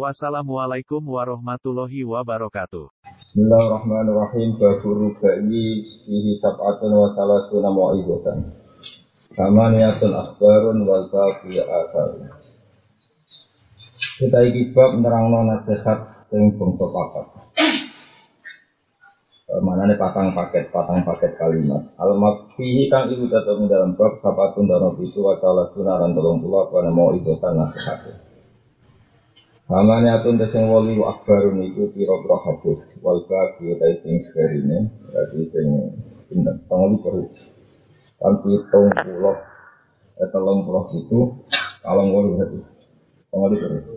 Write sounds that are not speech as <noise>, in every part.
Wassalamualaikum warahmatullahi wabarakatuh. Bismillahirrahmanirrahim. Baburu bayi fihi sab'atun wa salasuna mu'ibatan. Kamaniyatun akhbarun wal baqiya athar. Kita iki bab nerangno nasihat sing bangsa papat. Mana nih patang paket, patang paket kalimat. Almat fihi kang ibu datang dalam bab sapatun dan itu wa salasuna ran tolong pula pada mau nasihatnya. Hamane atun tesing wali wa akbarun iku pira-pira hadis wal baqi ta sing serine berarti sing pinten tanggal perlu. Kan pitung puluh eh telung puluh itu kalong wali berarti. Tanggal perlu.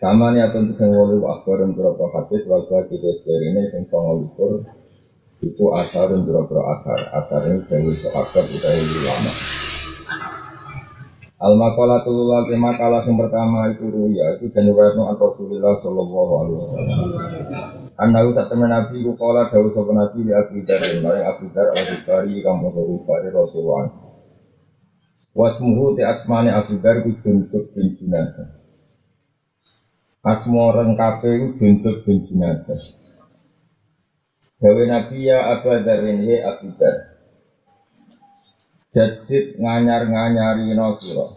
Kamane atun tesing wali wa akbarun pira-pira hadis wal baqi ta serine sing tanggal likur itu asarun pira-pira asar asar ini dari seakar utawi ulama Al makalah tulul lagi makalah yang pertama itu ruya itu jenuwetno an Rasulullah Sallallahu Alaihi Wasallam. Anda usah temen Nabi ku kala dawuh sapa Nabi di Abu Dar maring Abu Dar al Bukhari kamu Bukhari Rasulullah. Wasmuhu te asmane Abu Dar ku Jundub bin Junadah. Asmo rengkape ku Jundub bin Junadah. Dawe Nabi ya Abu Dar ini Abu Dar. Jadid nganyar-nganyari no siro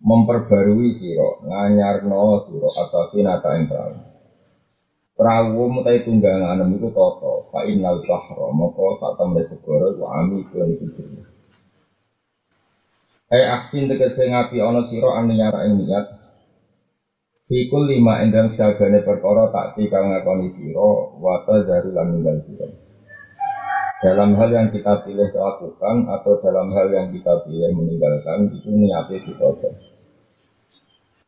Memperbarui siro Nganyar no siro Asafi nata yang perahu Perahu mutai tunggangan itu toto Fa'inal bahro Moko temen segoro Wa ami kuan itu Eh aksin deket sengapi ono siro Anu nyara yang niat. Fikul lima endam segagane perkara tak kang ngakoni siro Wata dari laminggal siro dalam hal yang kita pilih lakukan atau dalam hal yang kita pilih meninggalkan itu niatnya kita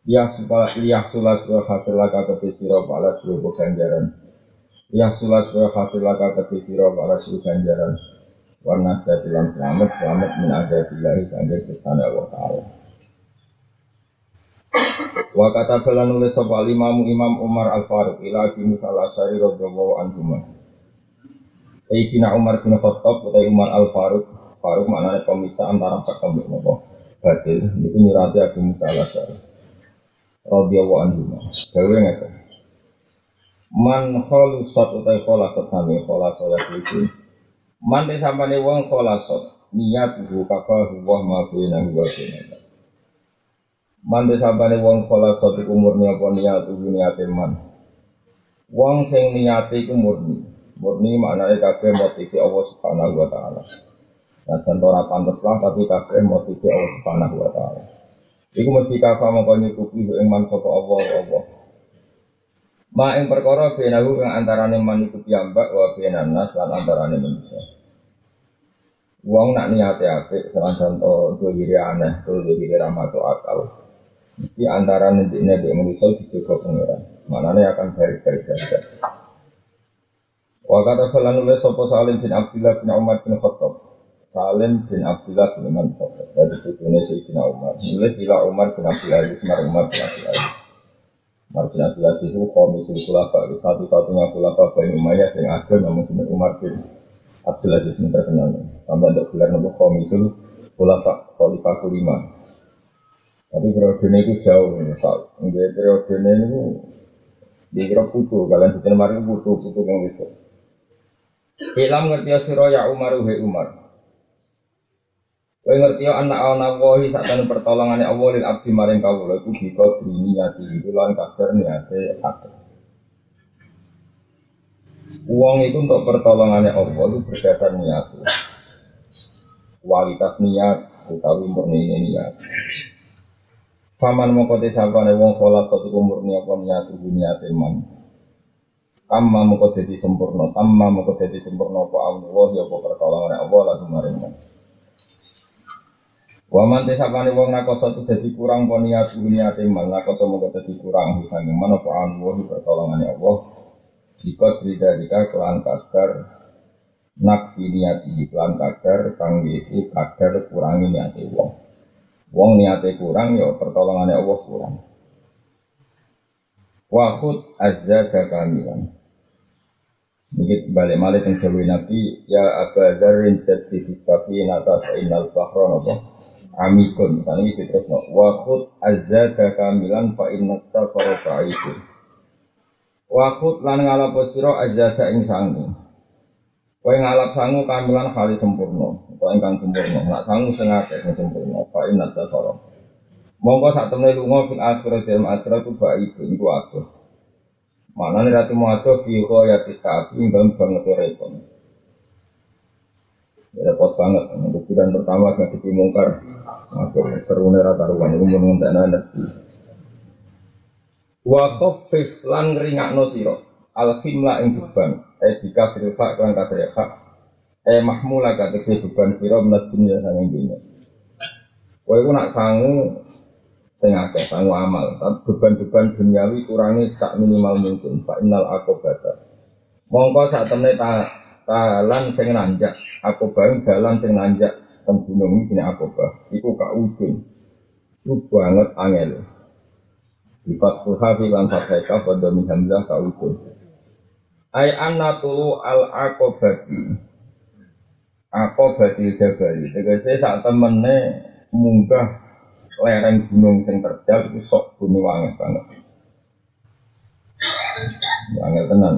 Ya supaya ya sulah sulah hasil laka keti siro pala suruh ganjaran. Ya sulah sulah hasil laka keti siro pala suruh ganjaran. Warna jadilan selamat selamat min azabillahi sampai seksana Allah Ta'ala. Wa kata bela nulis sopa imamu imam Umar Al-Faruq ila Abi Musa Al-Asyari radhiyallahu anhu. Sayyidina Umar bin Khattab atau Umar Al Faruq Faruq maknanya pemisah antara ketemu nopo? Batil itu nyurati Abu Musa Al Asyari radhiyallahu anhu. Gawe ngeten. Man khalusat utai khalasat sami khalasat itu man de sampane wong khalasat niat hu kafahu wa ma bina wa bina man de sampane wong khalasat iku murni apa niat niate man? Wong sing niate iku murni murni maknanya kabeh motivi Allah Subhanahu wa taala. Nah, contoh ora pantes lah tapi kabeh motivi Allah Subhanahu wa taala. Iku mesti kafa mongko nyukupi ing man sapa Allah Allah. Ma ing perkara benahu kang antarane man iku piyambak wa benan nas lan antarane manusia. Wong nak niate apik senajan to dhewe aneh, to dhewe ra masuk akal. Mesti antarane dene dhek manusia dijaga pengiran. Manane akan baik-baik saja. Wa kata falan nulis sapa Salim bin Abdullah bin Umar bin Khattab. Salim bin Abdullah bin Umar bin Khattab. Dari putune Sayyidina Umar. Nulis sila Umar bin Abdul Aziz mar Umar bin Abdul Aziz. Umar bin Abdul Aziz itu komisil khulafa. Satu-satunya khulafa Bani Umayyah yang ada namun cuma Umar bin Abdul Aziz yang terkenal. Tambah untuk gelar nama komisil khulafa khalifah kelima. Tapi periode ini itu jauh. Ini periode ini itu dikira putu. Kalian setelah kemarin putu-putu yang itu. Ilam ngerti ya sira ya Umar he Umar. Kowe ngerti ya anak ana wahi sak pertolongane Allah lil abdi maring kawula iku bika diniyati iku lan kadar niate akeh. Uang itu untuk pertolongannya Allah itu berdasar niat. Kualitas niat utawi murni niat. Paman mongko tesapane wong kholat iku murni apa niat niat iman. Amma muka jadi sempurna, amma muka jadi sempurna apa Allah ya apa pertolongan Allah lagu maring Waman te sapane wong nakosa tu dadi kurang apa niat niat iman nakosa muka dadi kurang bisa mana apa Allah pertolongan Allah. Jika tidak jika kelan kasar naksi niati iklan kadar kang itu kadar kurangi niati wong. Wong niate kurang ya pertolongannya Allah kurang. Wahud azza kamilan Ini balik malik yang Dewi Nabi Ya Aba Dharin jadi disafi nata fa'inal bahra apa? Amikun. Misalnya itu terus no Wahud azza kamilan fa'inal safara fa'ikun Wahud lan ngalap siro azza ing sangu. Kowe ngalap sangu kamilan kali sempurna, utawa ingkang sempurna. Nak sangu sing akeh sempurna, fa inna safara. Monggo sak temne lunga fil akhirat dalam akhirat ku ba itu iku aku. Mana nih ratu mau atuh fi ghayati ta'bi bang banget repot. Repot banget, untuk bulan pertama saya di mungkar. Aku serune rata ruan itu mau ngentek nanda. Wa khaffif lan ringakno sira. Al khimla ing beban. Eh dikasih hak kan kasih hak eh mahmula si beban siro menat dunia sang dunia Kowe iku nak sangu sing akeh sangu amal, tapi beban-beban duniawi kurangi sak minimal mungkin. Fa innal akobata. Mongko sak temne ta talan sing nanjak, akobah dalan sing nanjak teng gunung iki akobah. Iku ka udun. Iku banget angel. Di fathuha fi lan fathah pada min hamzah ka udun. Ai anna tulu al akobati Akobati Tegese saat temene munggah lereng gunung sing terjal itu sok bunyi wangi banget. Wangi tenan.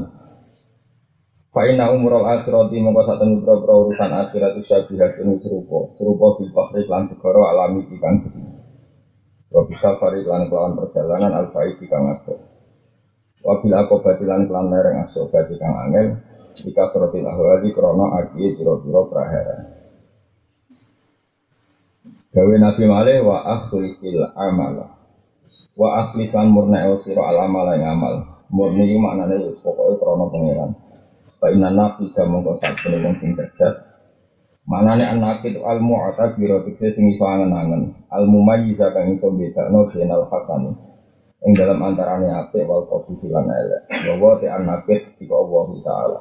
Fa'ina umrul akhirati mongko saat temen pro urusan akhirat itu syabihat ini serupa. Serupa bil bahri lan segoro alami ikan jadi Wa bisa fari lan kelawan perjalanan al-baik ikan ngatur Wabil aku batilan kelan lereng aso bati kang angel Jika serotil ahwali krono aki piro-piro prahara Gawe Nabi Malih wa akhlisil amal. Wa akhlisan murna el siro al amal yang amal. Murni itu maknanya yus pokoknya krono pengiran Fa inna nabi ga mongko sak wong sing cerdas. Manane anak itu al mu'ata biro tikse sing iso angen-angen. Al mumayyiza kang iso bedakno al hasani yang dalam antaranya apik wal kopi silan elek. Bahwa ti anakit ika Allah taala.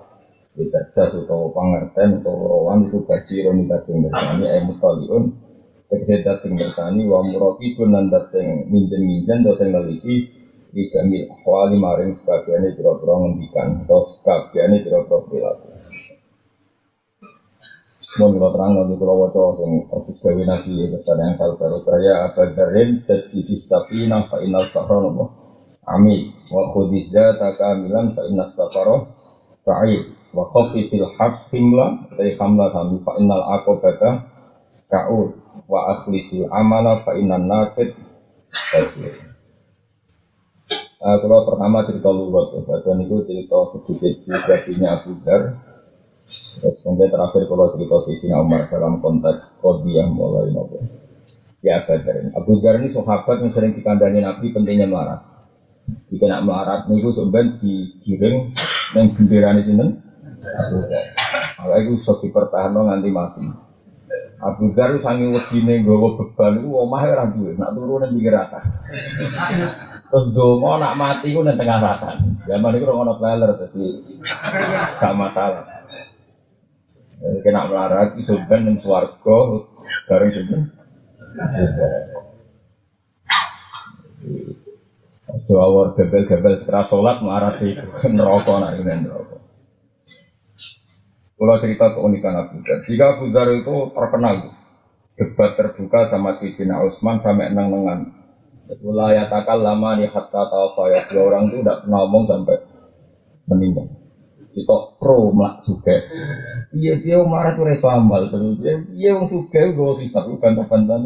Das utawa pangerten utawa rawan itu basirun dajeng bersani ay mutaliun tegese dajeng bersani wa murakibun lan dajeng minjen-minjen to sing neliti di jamil ahwali maring sekabiane pira-pira ngendikan atau sekabiane pira-pira perilaku. Mau kalau terang nanti kalau wajah yang persis gawe nabi itu ada yang kalau baru kaya darin jadi disafi fa inal safaro nopo ami wa khudiza takamilan fa inal safaro fa'id wa khofi fil haq himla dari sami fa akobata ka'ud wa akhlisil amala fa inal nakid basir Uh, kalau pertama cerita luwat, ya, dan itu cerita sedikit biografinya Abu Dar, Terus mungkin terakhir kalau cerita Sayyidina Umar dalam konteks Qadiyah mulai nopo. Ya Badar Abu Dhar ini sahabat yang sering dikandani Nabi pentingnya melarat. Jika nak melarat nih gue sebenarnya digiring yang bendera ini. Abu Dhar. Kalau itu sok dipertahankan nganti mati. Abu Dhar sangi wedine nggawa beban itu omahe ora duwe, nak turu ning pinggir atas. Terus zongo nak mati ku ning tengah ratan. Zaman itu ora ono trailer jadi gak masalah. Eh, kena melarat itu ben ning swarga bareng sinten Jawar bebel-bebel setelah sholat melarat di neraka nak neraka. Kalau cerita keunikan Abu Dhar, jika Abu Dhar itu terkenal debat terbuka sama si Cina Utsman sampai nang nengan. Wilayah takal lama nih hatta tawafa dua orang itu tidak pernah ngomong sampai meninggal. Kita pro melak suka iya dia marah tuh reso dia iya wong suka gue bisa gue bantah-bantah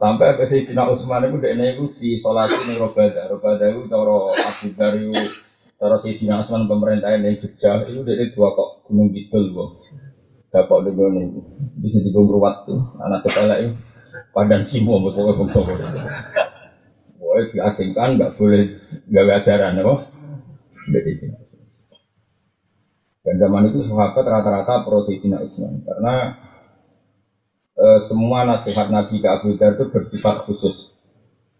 sampai apa sih Cina Usman itu dia itu di solasi nih Robada Robada itu toro Abu Dari toro si Cina Usman pemerintah yang Jogja itu dia dua kok gunung Kidul gue dapat di gunung itu di sini tuh anak sekolah itu padan simo betul betul betul Wah, diasingkan nggak boleh nggak ajaran apa? Di. Dan zaman itu sahabat rata-rata pro Sayyidina Utsman karena e, semua nasihat Nabi ke Abu Dhar itu bersifat khusus.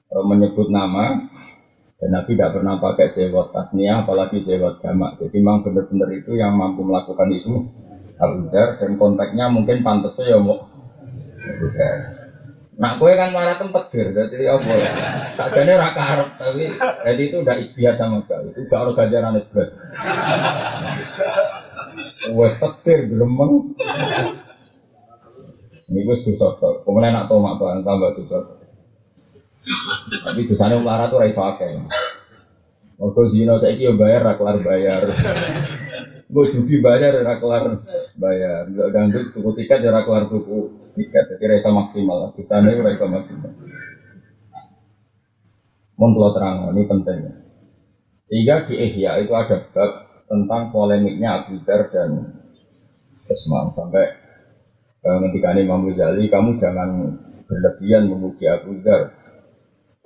E, menyebut nama Dan Nabi tidak pernah pakai sewot tasnia, apalagi sewot jamak. Jadi memang benar-benar itu yang mampu melakukan itu Abu Dhar dan konteksnya mungkin pantasnya ya mau Abu. Nah, kue kan marah tempat ger, jadi apa ya? Tak jadi raka Arab, tapi jadi itu udah ikhtiar sama sekali. Itu gak ada ganjaran itu. Wes petir gremeng. Ini gue susah kok. Kemudian nak tomak tambah susah. Tapi dosanya marah tuh raiso akeh. Mergo zina saiki yo bayar ra kelar bayar. Gue judi bayar ra kelar bayar. Enggak ganggu tuku tiket ya ra kelar tuku tiket jadi rasa maksimal di sana rasa maksimal mau terang ini penting sehingga di Ihya itu ada bab tentang polemiknya Abu dan Usman sampai eh, ketika Imam Ghazali kamu jangan berlebihan memuji Abu Dhar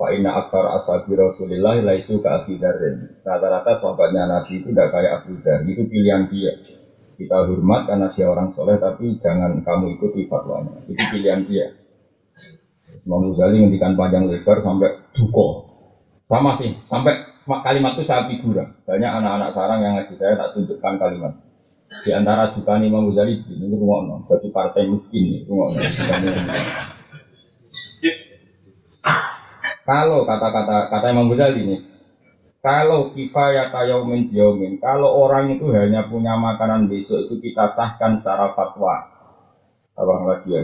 Fa'ina akbar ashabi Rasulillah laisu Abu Dharin Rata-rata sahabatnya Nabi itu tidak kayak Abu Itu pilihan dia kita hormat karena dia orang soleh, tapi jangan kamu ikuti fatwanya. Itu pilihan dia. Imam Ghazali ngendikan panjang lebar sampai duko. Sama sih, sampai kalimat itu saya figuran. Banyak anak-anak sarang yang ngaji saya tak tunjukkan kalimat. Di antara duka Imam Ghazali ini rumah bagi partai miskin ini rumah Kalau kata-kata kata Imam Ghazali ini, kalau kifayat yaumin yaumin, kalau orang itu hanya punya makanan besok itu kita sahkan secara fatwa. Abang lagi ya.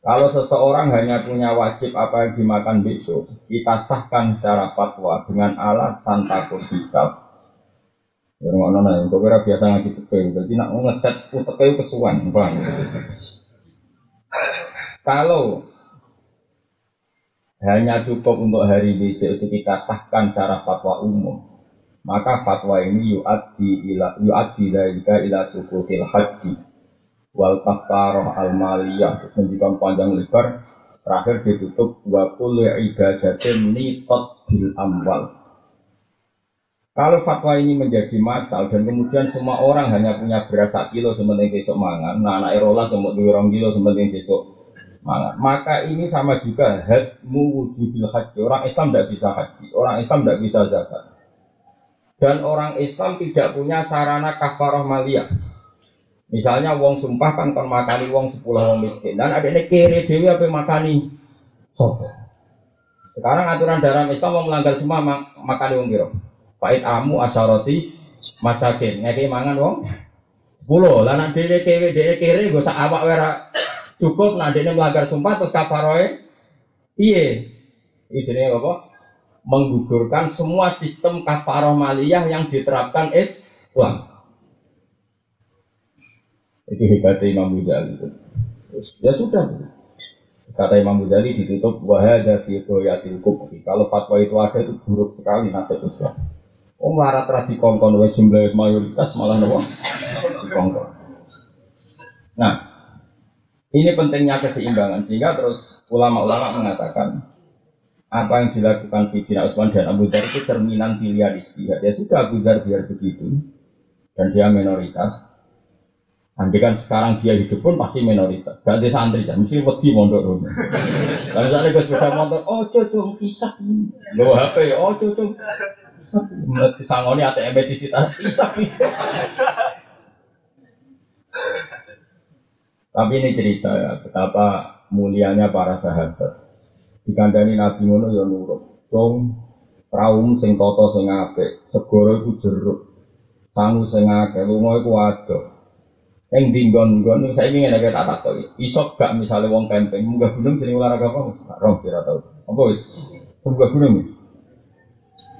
Kalau seseorang hanya punya wajib apa yang dimakan besok, kita sahkan secara fatwa dengan alasan takut hisab. Ya ngono nana, untuk kira biasa ngaji fikih, jadi nak ngeset utek kesuwan, bang. Kalau hanya cukup untuk hari besok itu kita sahkan cara fatwa umum. Maka fatwa ini yu'addi ila yu'addi dalika ila sukutil haji. Wal kafaroh al maliyah. Terus panjang lebar. Terakhir ditutup. Wa kulli ibadatin nitot bil amwal. Kalau fatwa ini menjadi masal dan kemudian semua orang hanya punya beras kilo sementing besok mangan, nah anak erola semua dua kilo sementing besok maka ini sama juga hadmu wujubil haji. Orang Islam tidak bisa haji, orang Islam tidak bisa zakat. Dan orang Islam tidak punya sarana kafarah maliyah. Misalnya wong sumpah kan kon makani wong sepuluh wong miskin dan ada ini kiri dewi apa makani sopo. Sekarang aturan dalam Islam mau melanggar semua mak makani wong biro. Pait amu asaroti masakin ngeki mangan wong sepuluh. Lah dhewe kiri dhewe kiri gue sak awak wera cukup nah dia melanggar sumpah terus kafaroe iya itu apa? Menggugurkan semua sistem kafaroh maliyah yang diterapkan Islam. Itu hebatnya Imam Ghazali ya sudah. Kata Imam Ghazali ditutup wahada fi yatil kubsi kalau fatwa itu ada itu buruk sekali nasib Islam. Oh marah terhadap kongkong jumlah mayoritas malah nopo kongkong. Nah, ini pentingnya keseimbangan sehingga terus ulama-ulama mengatakan apa yang dilakukan Sidina Utsman dan Abu Dhar itu cerminan pilihan istihad. Ya sudah Abu Dhar biar begitu dan dia minoritas. Andai kan sekarang dia hidup pun pasti minoritas. Gak ada santri kan, mesti wedi mondok rumah. Kalau misalnya gue sepeda motor, oh cocok kisah lo HP, oh cocok sangoni ATM di situ, Tapi ini cerita ya, betapa mulianya para sahabat. Dikandani Nabi ngono ya nurut. Dong praum sing toto sing apik, segoro iku jeruk. Sangu sing akeh, lunga iku ado. Ing dinggon-nggon saiki ngene tak takoki. Iso gak misale wong camping munggah gunung jeneng olahraga apa? Rom kira tau. Apa wis? Munggah gunung.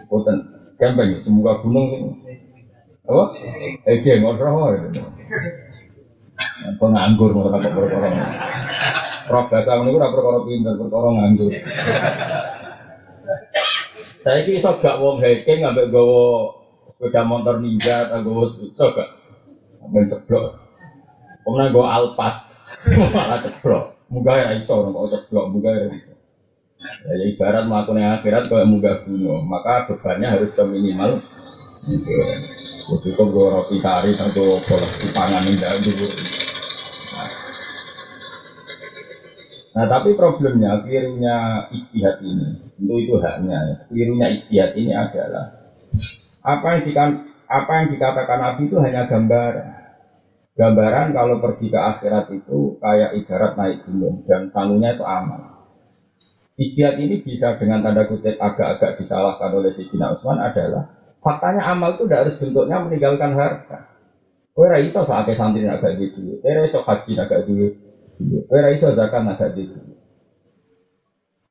Boten camping, munggah gunung. Apa? Eh, dia Penganggur mau apa perkara. Roh bahasa ngono ora perkara pinter, perkara nganggur. Saya kira iso gak wong hiking ambek gawa sepeda motor ninja atau gawa iso gak. Ambek ceblok. Pemenang gawa Alphard. Malah ceblok. Muga ya iso kok ceblok, muga ya iso. Ya ibarat melakukan akhirat kalau munggah gunung, maka bebannya harus seminimal. Gitu. Cukup gue roti sari atau bola di pangan ini dulu. Nah tapi problemnya kelirunya istihad ini, tentu itu haknya. Ya. Kelirunya istihad ini adalah apa yang dikatakan apa yang dikatakan Nabi itu hanya gambaran. Gambaran kalau pergi ke akhirat itu kayak ibarat naik gunung dan sangunya itu aman. Istihad ini bisa dengan tanda kutip agak-agak disalahkan oleh Sidina Utsman adalah faktanya amal itu tidak harus bentuknya meninggalkan harta. Kowe ra iso sakake santri agak gitu. Kowe iso haji agak gitu. Kowe ra iso zakat agak gitu.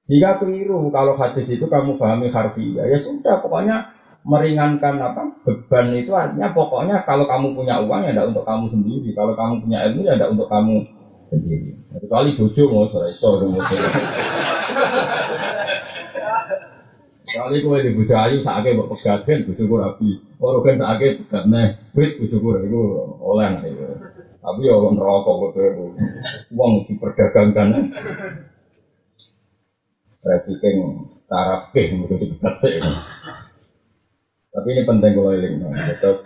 Jika keliru kalau hadis itu kamu pahami harfiah, ya sudah pokoknya meringankan apa beban itu artinya pokoknya kalau kamu punya uang ya tidak untuk kamu sendiri kalau kamu punya ilmu ya tidak untuk kamu sendiri kecuali bojo mau sore sore Kali kowe di bojo ayu sakake mbok pegaten bojoku rapi. Ora kan sakake pegatne wit bojoku iku oleh iku. Tapi ya neraka kowe wong diperdagangkan. Trafficking taraf ke <laughs> dipegat Tapi ini penting kalau ini. Terus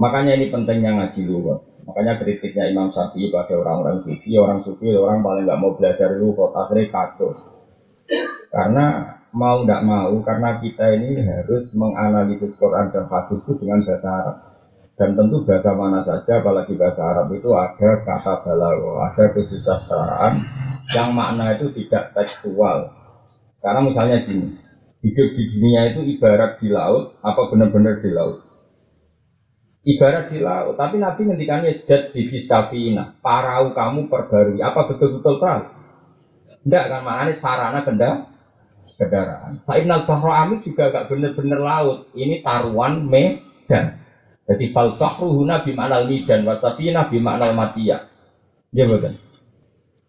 makanya ini pentingnya ngaji dulu. Makanya kritiknya Imam Syafi'i pada orang-orang sufi, orang sufi, orang paling nggak mau belajar kok akhirnya kacau. Karena mau tidak mau karena kita ini harus menganalisis Quran dan hadis itu dengan bahasa Arab dan tentu bahasa mana saja apalagi bahasa Arab itu ada kata balago ada kesusastraan yang makna itu tidak tekstual sekarang misalnya gini hidup di dunia itu ibarat di laut apa benar-benar di laut ibarat di laut tapi Nabi ngendikannya jad di fisafina parau kamu perbarui apa betul-betul perahu enggak kan maknanya sarana kendaraan kendaraan. Fa'inal bahro amik juga gak bener-bener laut. Ini taruhan medan. Jadi fal bahru huna bimaknal midan wasafina bimaknal matiyah. Dia betul.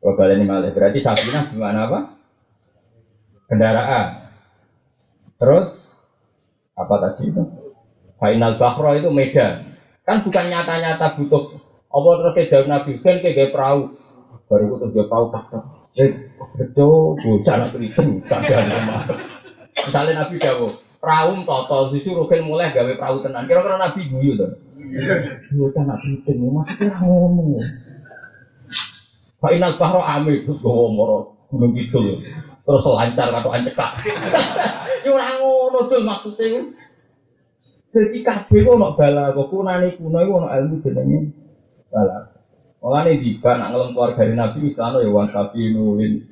Kalau kalian ini malah berarti safina gimana apa? Kendaraan. Terus apa tadi itu? Final bahro itu medan. Kan bukan nyata-nyata butuh. Apa terus ke daun nabi kan kayak perahu. Baru itu dia perahu tak Eh, betul, bocah nak kriting, ada rumah. Misalnya Nabi Dawo, perahu toto, susu rugen mulai gawe perahu tenan. Kira-kira Nabi guyu tuh. Bocah nak kriting, maksudnya ngomong. Pak Inal Bahro Amir, terus gue ngomong, gunung gitu Terus lancar atau ancekak. <laughs> Ini orang ngono tuh maksudnya. Jadi kabeh nak bala, kok kunane kuno iku ono ilmu jenenge bala. Mulane diban nak ngelem keluarga Nabi misalnya ya wan sapi nulin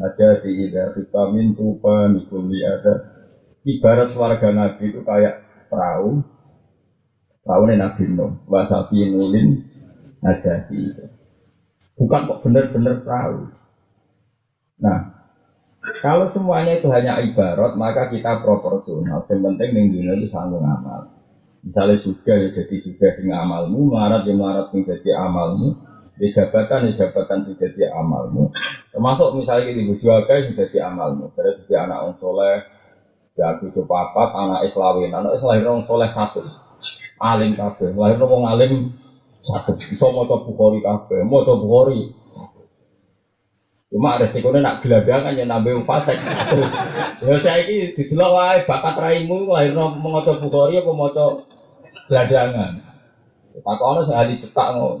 aja di ida vitamin tufa mikuli ada ibarat keluarga Nabi itu kayak perahu. Perahu nih Nabi Nuh. Wan sapi nulin aja di bukan kok bener-bener perahu. Nah kalau semuanya itu hanya ibarat maka kita proporsional. Yang penting ning dunia itu sanggup amal misalnya sudah ya jadi sudah sing amalmu. Melarat ya melarat sing jadi amalmu. Di jabatan, di jabatan sudah di amalmu. Termasuk misalnya di bujuaga sudah di amalmu. Jadi di anak orang soleh, di aku papat, anak islawin, anak islawin orang soleh satu. Alim kabe, lahir orang alim satu. Bisa mau coba bukhori kabe, mau coba bukhori. Cuma resikonya nak geladangan ya nambah fasek terus. Ya saya ini di wae bakat raimu lahir mau coba bukhori apa mau coba geladangan. Tak ono sing ahli cetak ngono.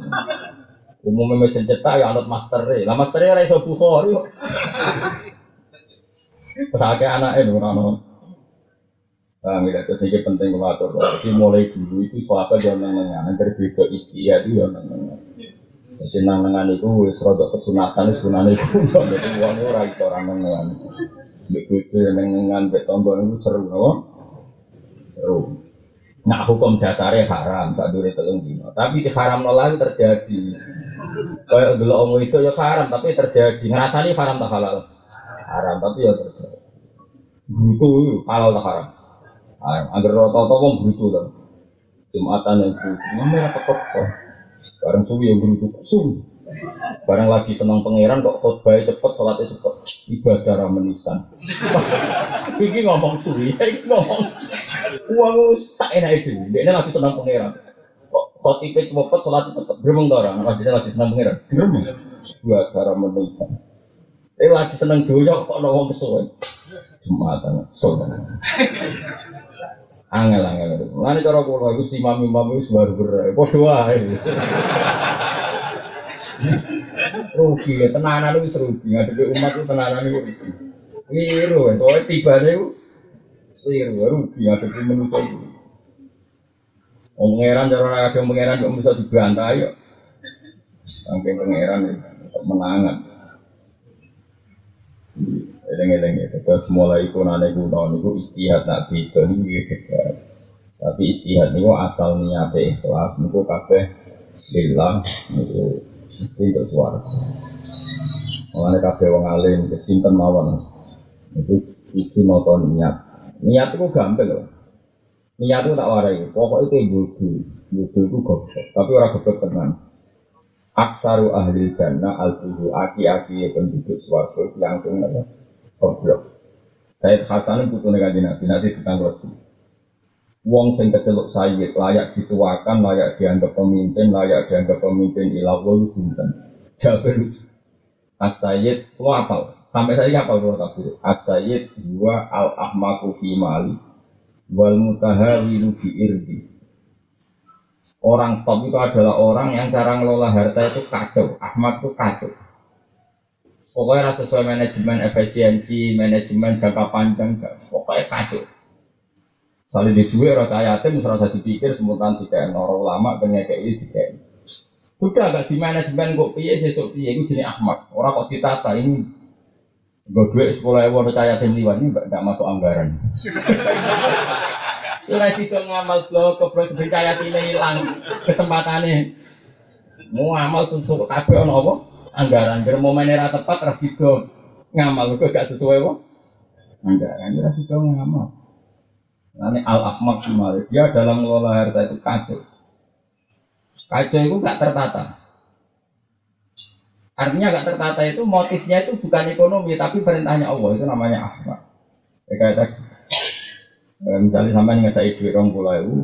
Umumnya mesin cetak ya anut master Lah master ya iso bukhori. Pesake anak itu ono. Nah, terus ini penting mengatur. Jadi mulai dulu itu suatu yang nengan, dari beda ya itu yang nengan. Jadi nengan itu wis rodok kesunatan, sunatan itu. Jadi uangnya orang itu orang nengan. Begitu yang nengan, beton itu seru, no? Seru. Nah hukum dasarnya haram, tak dulu telung dino. Tapi di haram lagi terjadi. Kayak dulu omong itu ya haram, tapi terjadi. Ngerasani haram tak halal? Haram, tapi ya terjadi. Brutu halal tak haram? Agar rata-rata wong brutu kan. Jumatan yang brutu, mana tekok kok. Barang suwi yang brutu, suwi. Barang lagi senang pangeran kok khotbah cepet, sholatnya cepet. Ibadah ramenisan. <laughs> Iki ngomong suwi, <laughs> saya ngomong uang sak enak itu. Dia lagi senang pangeran. Kok khotibnya cepet, sholatnya cepet. Gremeng orang, dia lagi senang pangeran. Gremeng. Ibadah ramenisan. Dia lagi senang doyok kok ngomong kesuwen. Jumatan, sholat. Angel angel. Lalu cara kalau aku si mami mami baru berai. Bodoh aja. rugi ya tenanan itu rugi ngadepi umat itu tenanan itu rugi liru ya soalnya tiba itu liru rugi ngadepi manusia itu Oh, pangeran cara ada pangeran kok bisa ya. Saking pangeran ya, menangan. Eleng-eleng ya, terus mulai kunane kuno niku istihad nak beda niku Tapi istihad niku asal niate ikhlas niku kabeh lillah niku mesti untuk suara. Mulane kabeh wong alim kesimpen mawon. Itu itu nonton niat. Niat itu gampang loh. Niat itu tak warai. Pokoknya itu bodoh. Bodoh itu goblok. Tapi orang goblok tenang. Aksaru ahli jannah al aki-aki penduduk suarga langsung apa? Goblok. Said Hasan itu negaji nabi nanti ditanggung Wong sing keceluk sayyid layak dituakan, layak dianggap pemimpin, layak dianggap pemimpin ilah wolu sinten. Jabir As-Sayyid, lo apa? Sampai saya apa kalau kabir? As-Sayyid al-ahmaku fi mali wal mutahawilu bi irdi. Orang top itu adalah orang yang cara ngelola harta itu kacau. Ahmad itu kacau. Pokoknya rasa sesuai manajemen efisiensi, manajemen jangka panjang, pokoknya kacau. Saling di dua rata yatim, serasa dipikir semutan tiga orang ulama kayak ini. Sudah gak di manajemen kok piye sesuk piye itu jenis Ahmad. Orang kok ditata ini gue duit sekolah ewo rata yatim liwan ini gak masuk anggaran. Ora sido ngamal blok kebro sebencaya ini hilang kesempatannya. Mau amal susu kabeh ono apa? Anggaran kira momen era tepat ra sido ngamal kok gak sesuai apa? Anggaran ra sido ngamal. Ini al ahmak kemarin dia dalam mengelola harta itu kacau. Kacau itu gak tertata. Artinya gak tertata itu motifnya itu bukan ekonomi tapi perintahnya Allah itu namanya ahmak. Ya, kayak tadi Eh, misalnya sampai ngecai duit orang pulau itu,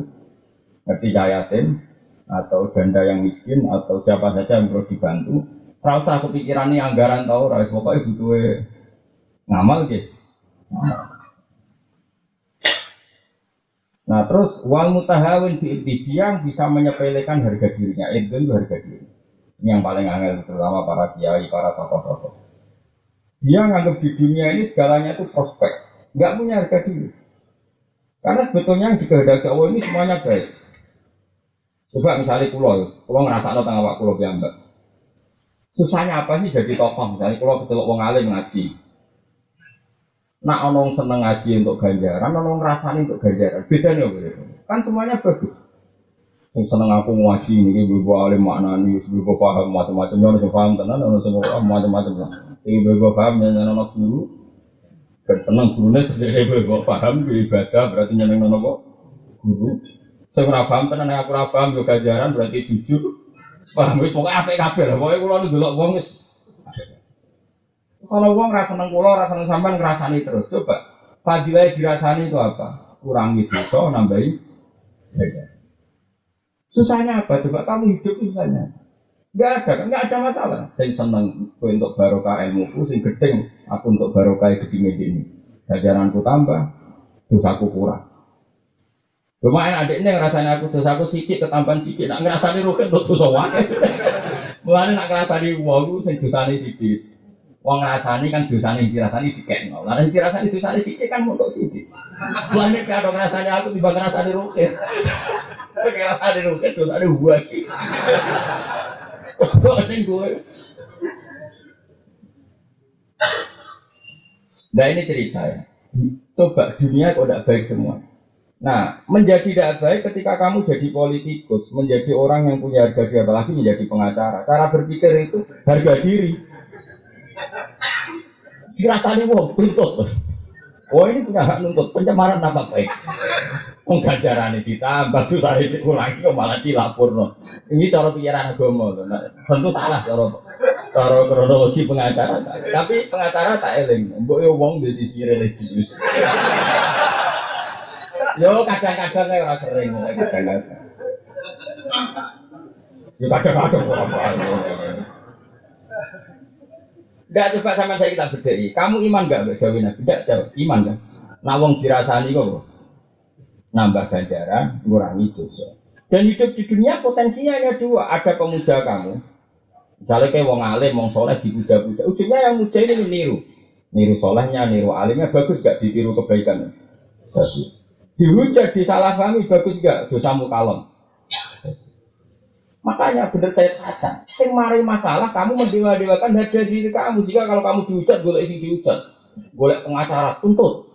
ngerti yatim atau janda yang miskin atau siapa saja yang perlu dibantu, saya kepikiran nih anggaran tahu, rais pokoknya butuh ngamal gitu. Nah terus wal mutahawin di yang bisa menyepelekan harga dirinya, itu harga diri. Ini yang paling angel terutama para kiai, para tokoh-tokoh. Dia nganggap di dunia ini segalanya itu prospek, nggak punya harga diri. Karena sebetulnya yang dikehendaki Allah ini semuanya baik. Coba misalnya pulau, pulau ngerasa ada waktu pulau biamba. Susahnya apa sih jadi tokoh? Misalnya pulau ketemu wong alim ngaji. Nak onong seneng ngaji untuk ganjaran, onong ngerasani untuk ganjaran. Beda nih begitu. Kan semuanya bagus. Yang seneng aku ngaji ini, ibu alim makna ini, ibu paham macam-macam, yang paham tenan, yang paham macam-macam. Ibu paham, yang guru, dan senang gurunya sendiri gue paham ibadah berarti nyeneng nono kok guru. Saya kurang paham tenan aku kurang paham gue gajaran berarti jujur. Paham wis pokoknya apa kabeh lah. Pokoknya kulo nu delok wong wis. Kalau wong rasa seneng kulo rasa seneng sampean ngrasani terus. Coba fadilah dirasani itu apa? Kurangi dosa, nambahi Susahnya apa? Coba kamu hidup susahnya. Enggak ada, enggak ada masalah. Saya seneng untuk barokah ilmu, sing gedeng aku untuk barokah gedeng ini. Jajaranku tambah, dosaku kurang. Lumayan adiknya rasanya aku dosaku sedikit ketambahan sedikit, nak ngerasani rugen untuk dosa wae. Mulane nak ngerasani wong sing dosane sedikit. Wong ngrasani kan dosane dirasani dikekno. Lah nek dirasani dosane sithik kan untuk sithik. Mulane nek ada ngrasani aku tiba ngrasani rugen. Nek ngrasani rugen dosane wae. Nah ini cerita ya. Coba dunia kok tidak baik semua. Nah, menjadi tidak baik ketika kamu jadi politikus, menjadi orang yang punya harga diri, apalagi menjadi pengacara. Cara berpikir itu harga diri. Dirasani wong, tuntut. Oh ini punya hak nuntut pencemaran nama baik. Penggajaran ini ditambah tuh saya dikurangi kok malah dilapor no. Ini cara pikiran agama nah, tentu salah cara cara kronologi pengacara saya. Tapi pengacara tak eling. Mbok yo wong di sisi religius. Yo kadang-kadang orang sering kadang-kadang. Yo kadang-kadang. Enggak coba sama saya kita bedai. Kamu iman enggak Mbak Dewi Nabi? Enggak jawab. Iman kan? Nah wong dirasani kok nambah ganjaran, ngurangi dosa. Dan hidup di dunia potensinya hanya dua. Ada pemuja kamu, Misalnya kayak wong alim, wong soleh dipuja-puja, ujungnya yang muja ini niru, niru solehnya, niru alimnya bagus gak ditiru kebaikan? Bagus. Dihujat, disalahpahami bagus gak dosamu kalem? Makanya bener saya Hasan, sing mari masalah kamu mendewa-dewakan harga diri kamu. Jika kalau kamu dihujat, boleh isi dihujat, boleh pengacara tuntut.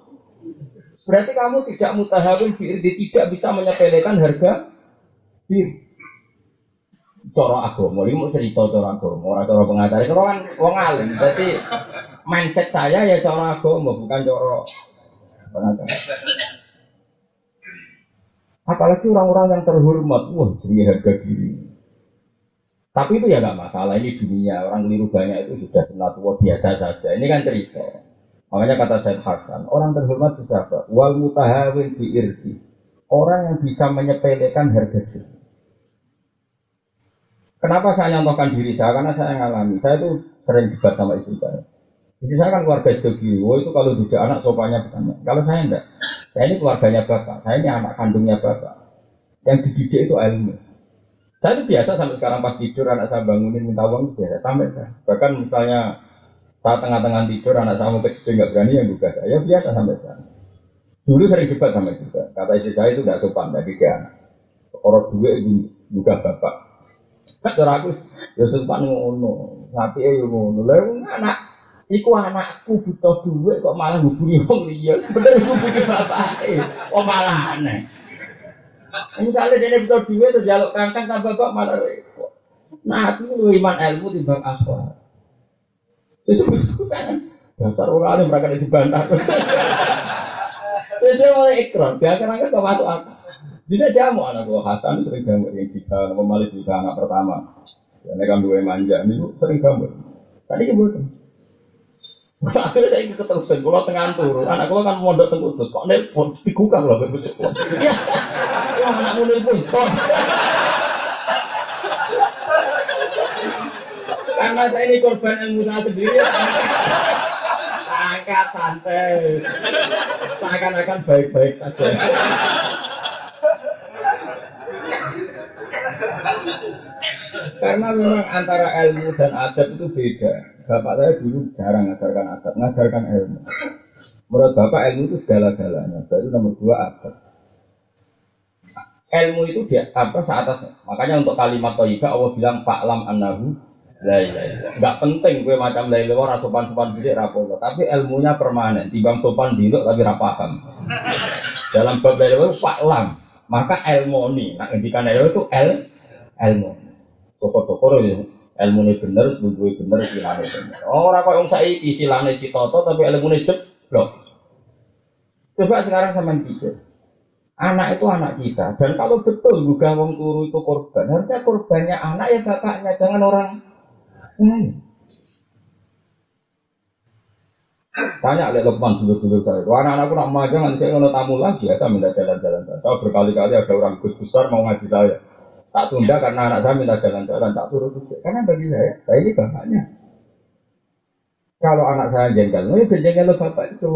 Berarti kamu tidak mutahawin diri, tidak bisa menyepelekan harga diri. Coro agama, ini mau cerita coro agama, orang coro pengacara, itu kan wong alim. Berarti mindset saya ya coro agama, bukan coro pengacara. Apalagi orang-orang yang terhormat, wah jadi harga diri. Tapi itu ya nggak masalah, ini dunia, orang keliru banyak itu sudah sunatullah biasa saja. Ini kan cerita. Makanya kata Syed Hasan, orang terhormat itu siapa? Wal mutahawin irti. Orang yang bisa menyepelekan harga diri. Kenapa saya nyontohkan diri saya? Karena saya ngalami. Saya itu sering debat sama istri saya. Istri saya kan keluarga SDG. Oh itu kalau tidak anak sopanya bukan. Kalau saya enggak. Saya ini keluarganya bapak. Saya ini anak kandungnya bapak. Yang dididik itu ilmu. Saya itu biasa sampai sekarang pas tidur anak saya bangunin minta uang biasa sampai saya. Bahkan misalnya saat tengah-tengah tidur anak saya mau kecil nggak berani yang buka saya ya biasa sampai sana. Dulu sering debat sama istri saya. Kata istri saya itu tidak sopan dari dia anak. Orang dua itu buka bapak. Cara aku ya sopan ngono. Tapi ya ngono. Lalu anak Iku anakku butuh duit kok malah hubungi wong liya. Sebenarnya hubungi bapak. Kok malah aneh. Misalnya dia butuh duit terus jaluk kangkang tambah bapak malah repot. Nah, aku lu iman ilmu timbang akhlak. Sesuatu kan dasar orang alim mereka dibantah. Sesuai mulai ikrar, dia kan angkat kok masuk akal. Bisa jamu anak gua Hasan sering jamu yang bisa pemalik juga anak pertama. Ini kan dua manja, ini sering jamu. Tadi kebetulan. Akhirnya saya ikut keterusan, kalau tengah turun, anak gue kan mondok tengah kok nelpon, dikukang lah berbecek. Ya, Wah, anakmu nelpon, Karena saya ini korban ilmu saya sendiri. Angkat santai. Seakan-akan baik-baik saja. Karena memang antara ilmu dan adat itu beda. Bapak saya dulu jarang ngajarkan adat, ngajarkan ilmu. Menurut Bapak ilmu itu segala-galanya. Baru nomor dua adat ilmu itu dia apa seatasnya. Makanya untuk kalimat toyibah Allah bilang fa'lam annahu la ilaha Enggak penting gue macam la ilaha sopan-sopan diri rapopo, tapi ilmunya permanen. Timbang sopan diri tapi ra paham. Dalam bab la ilaha fa'lam, maka ilmu ini, nah ngendikan ilmu itu el ilmu. Sokor-sokor ya ilmu ini bener, sebelum bener, silane bener. Orang kok yang saya silane citoto tapi ilmu ini jeblok. Coba sekarang sama pikir Anak itu anak kita. Dan kalau betul juga wong turu itu korban, harusnya korbannya anak ya bapaknya, jangan orang lain. Tanya oleh Lukman dulu-dulu saya, Wah anak-anakku nak magang nanti saya ngono tamu lagi ya, saya minta jalan-jalan. Saya berkali-kali ada orang gus besar mau ngaji saya. Tak tunda karena anak saya minta jalan-jalan, tak juga. Karena bagi saya, saya ini bapaknya. Kalau anak saya jengkel, oh ya jengkel bapak itu.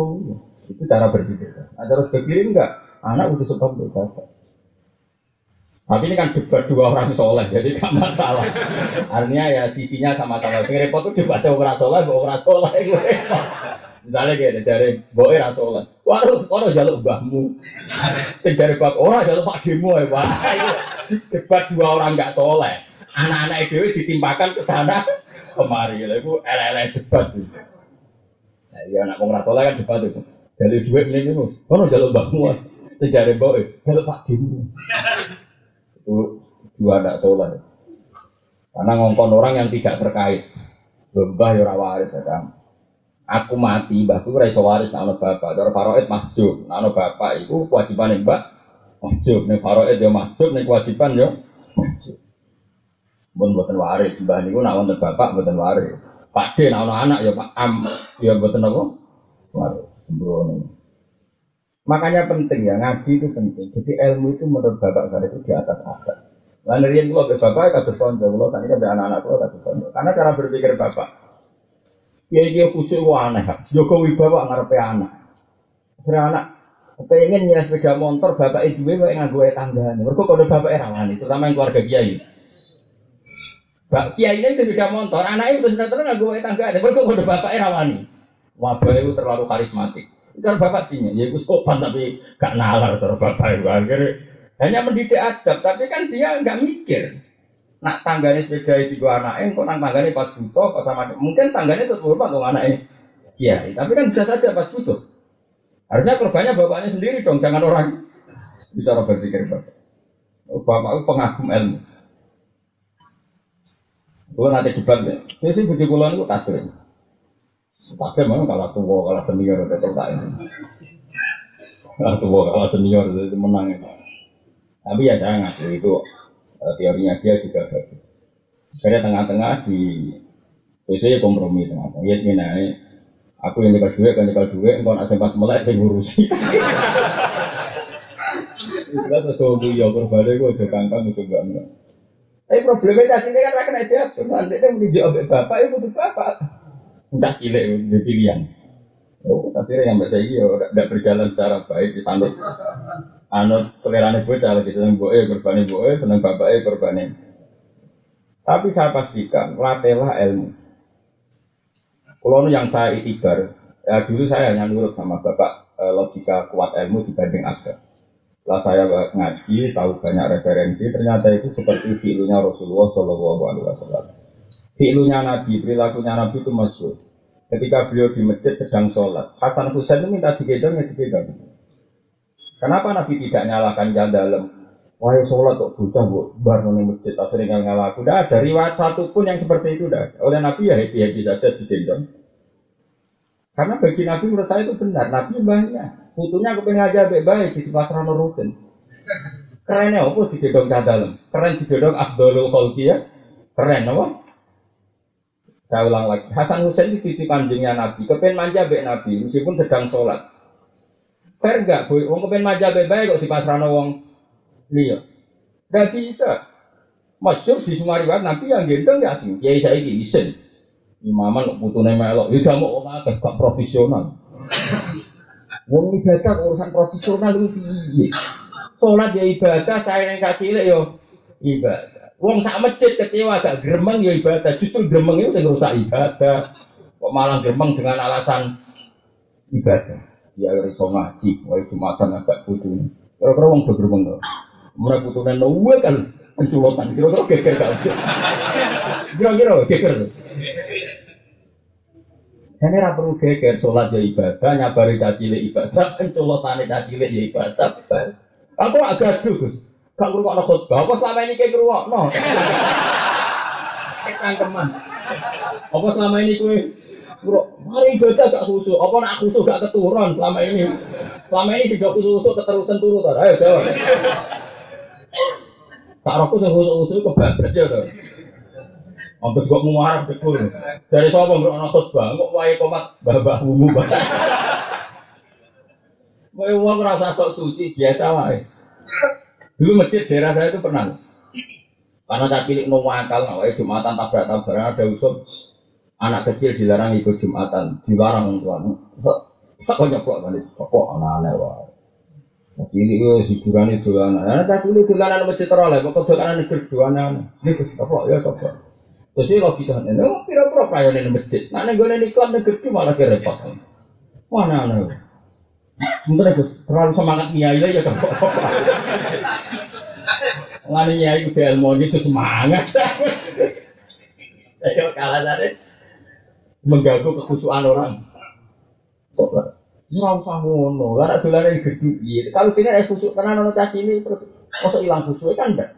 Itu cara berpikir. Nah, terus ke kiri enggak. Anak udah sebab berbapak. Tapi ini kan debat dua orang soleh, jadi gak masalah. Artinya ya sisinya sama-sama. Sing repot tuh debat orang soleh, orang soleh. Misalnya kayak dari boy orang soleh. Waduh, orang jaluk mbahmu. Sing dari bab orang jaluk pak demo ya pak. Debat dua orang gak soleh. Anak-anak itu ditimpakan ke sana kemari. Itu ele-ele debat. Nah, ya anak orang soleh kan debat itu. Jadi duit ini itu, orang jaluk mbahmu. Sejarah boy, kalau Pak Dim itu dua anak soleh. Karena ngongkon orang yang tidak terkait. Mbah ya waris ya Aku mati, mbahku ora iso waris ana bapak. Cara faraid mahjub. Ana bapak itu kewajiban mbak mahjub. Nek faraid ya mahjub, nek kewajiban ya mahjub. Mun mboten waris, mbah niku nek wonten bapak mboten waris. Pak D nek anak ya Pak Am ya mboten apa? Waris. Sembrono. Makanya penting ya, ngaji itu penting. Jadi ilmu itu menurut bapak saya itu di atas adat. Lalu yang gua ke bapak kata konco, kalau tadi kan anak-anak gua kata konco. Karena cara berpikir bapak, dia khusyuk gua aneh. Jokowi bapak ngarepe anak. Kira anak pengen ya sepeda motor bapak itu gue nggak gue tangga. Mereka kalau bapak rawan itu, terutama yang keluarga kiai. Bak kiai ini sudah motor, anaknya itu sudah terang gue tangga ada, berkok udah bapak rawani. Wabah itu terlalu karismatik. Kan bapak tinggi, ya itu sopan tapi gak nalar terus bapak itu akhirnya hanya mendidik adab, tapi kan dia nggak mikir. Nak tangganya sepeda itu dua anaknya, kok nang tangganya pas butuh, pas sama mungkin tangganya tetap hormat dong anaknya. Iya, tapi kan bisa saja pas butuh. Harusnya korbannya bapaknya sendiri dong, jangan orang. Bicara berpikir bapak. Bapak itu pengagum ilmu. Gue nanti debat ya. Jadi bujuk kulon itu taslim. Taslim memang kalau tua, kalau senior itu tak ini. Kalau tua, kalau senior itu menang. Tapi ya jangan itu teorinya dia juga bagus. Karena tengah-tengah di biasanya kompromi tengah-tengah. Ya sih aku yang nyekel duit, kan nyekel duit, engkau nak sempat melek saya ngurusi. Itu kan sesuatu ya korbannya gue udah kangkang itu enggak tapi problemnya cilik kan rakyat aja, nanti dia menuju abek bapak, itu butuh bapak. Entah cilik di pilihan. Oh, tapi yang bahasa ini ya tidak berjalan secara baik di sana. Anut selerane bocah lagi seneng boe, berbani boe, seneng bapak berbani. Tapi saya pastikan, latihlah ilmu. Kalau yang saya itibar, ya dulu saya hanya nurut sama bapak eh, logika kuat ilmu dibanding agama. Setelah saya ngaji, tahu banyak referensi, ternyata itu seperti filunya Rasulullah Shallallahu Alaihi Wasallam. Filunya Nabi, perilakunya Nabi itu masyur. Ketika beliau di masjid sedang sholat, Hasan Husain itu minta digendong ya digendong. Kenapa Nabi tidak nyalakan jalan dalam? Wahai sholat kok bocah bu, nih masjid akhirnya nggak ngalaku. Udah ada riwayat satu pun yang seperti itu udah. Oleh Nabi ya happy happy saja digendong. Karena bagi Nabi menurut saya itu benar. Nabi banyak. Putunya aku pengen aja baik baik di pasar rutin. Kerennya apa di gedong dalam? Keren di gedong Abdul Khalqi ya. Keren apa? Saya ulang lagi. Hasan Hussein itu titip anjingnya Nabi. Kepen manja baik Nabi meskipun sedang sholat. Fair enggak, boy? Wong kepen manja baik baik kok di pasar wong liya. Gak bisa. Masyur di Sumariwat Nabi yang gendong ya sih. Kiai saya ini isen. Imaman putune melok. Ya mau orang agak profesional. <laughs> Wong ibadah urusan profesional itu piye? Salat ya ibadah, saya yang cilik yo ya ibadah. Wong sak masjid kecewa gak gremeng ya ibadah. Justru gremeng itu sing rusak ibadah. Kok malah gremeng dengan alasan ibadah. Dia harus iso ngaji, wae Jumatan ngajak putu. Kira-kira wong do gremeng to. Mulai putune nuwe kan penculotan. Kira-kira geger gak Kira-kira geger. Ini ra perlu geger sholat ya ibadah, nyabari cacile ibadah, pencolotane cacile ya ibadah. Aku gak gaduh, Gus. Gak ngrungokno khotbah. Apa selama ini kayak ngrungokno? Kangkeman. Apa selama ini kowe Mari ibadah gak khusyuk. Apa nak khusyuk gak keturun selama ini? Selama ini sih gak khusyuk keterusan turun. Ayo jawab. Tak rokok sing khusyuk kebablas ya to. Hampir kok muarap betul. Dari siapa nggak anak khutbah, kok wae komat babah wumu bah. Wae uang rasa sok suci biasa wae. Dulu masjid daerah saya itu pernah. Karena tak cilik nunggu akal, wae jumatan tabrak tabrakan ada usul anak kecil dilarang ikut jumatan, dilarang tuan. Tak kok nyeplok balik, kok anak-anak wae. Cilik itu hiburan itu anak. Anak cilik itu anak masjid teroleh, pokok dolanan negeri dua anak. Ini kok ya kok. Jadi kalau kita ini, oh kira-kira pelayanan di masjid. Nih gue nih iklan negeri malah repot. Mana nih? Sebentar itu terlalu semangat nyai ya kok. Ngani nyai udah ilmu itu semangat. <laughs> Ayo kalah tadi mengganggu kekhusyuan orang. Ora usah ngono, ora dolane gedung piye. Kalau kene khusyuk tenan ono ini terus mosok ilang khusyuk kan enggak.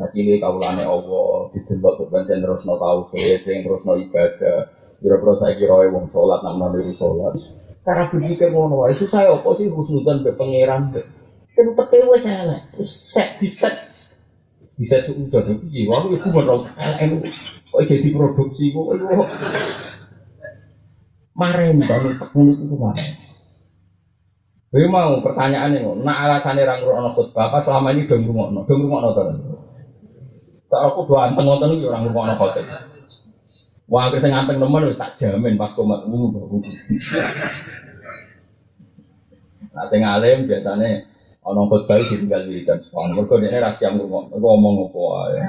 Nah cili kaulane Allah, didelok sok pancen terusno tauhid, sing terusno ibadah. Kira-kira saya kira wong sholat, nak niru sholat. Cara berpikir ngono wae susah apa sih husnudan be pangeran. Kan teke wis elek, wis set di set. Di set udah tapi piye wae iku menurut elek. Kok jadi produksi kok. Maren banget tekun itu kemarin. Gue mau pertanyaan ini, nak alasannya orang ngurung khutbah apa selama ini dong rumah dong rumah to. Tak aku dua anteng nonton iki orang rumah hotel. Wah, akhirnya saya nganteng teman tak jamin pas komat wuh baru. Nah, saya ngalim biasanya ono khotbah ditinggal dan soal mergo dene rahasia ngomong ngomong apa ae.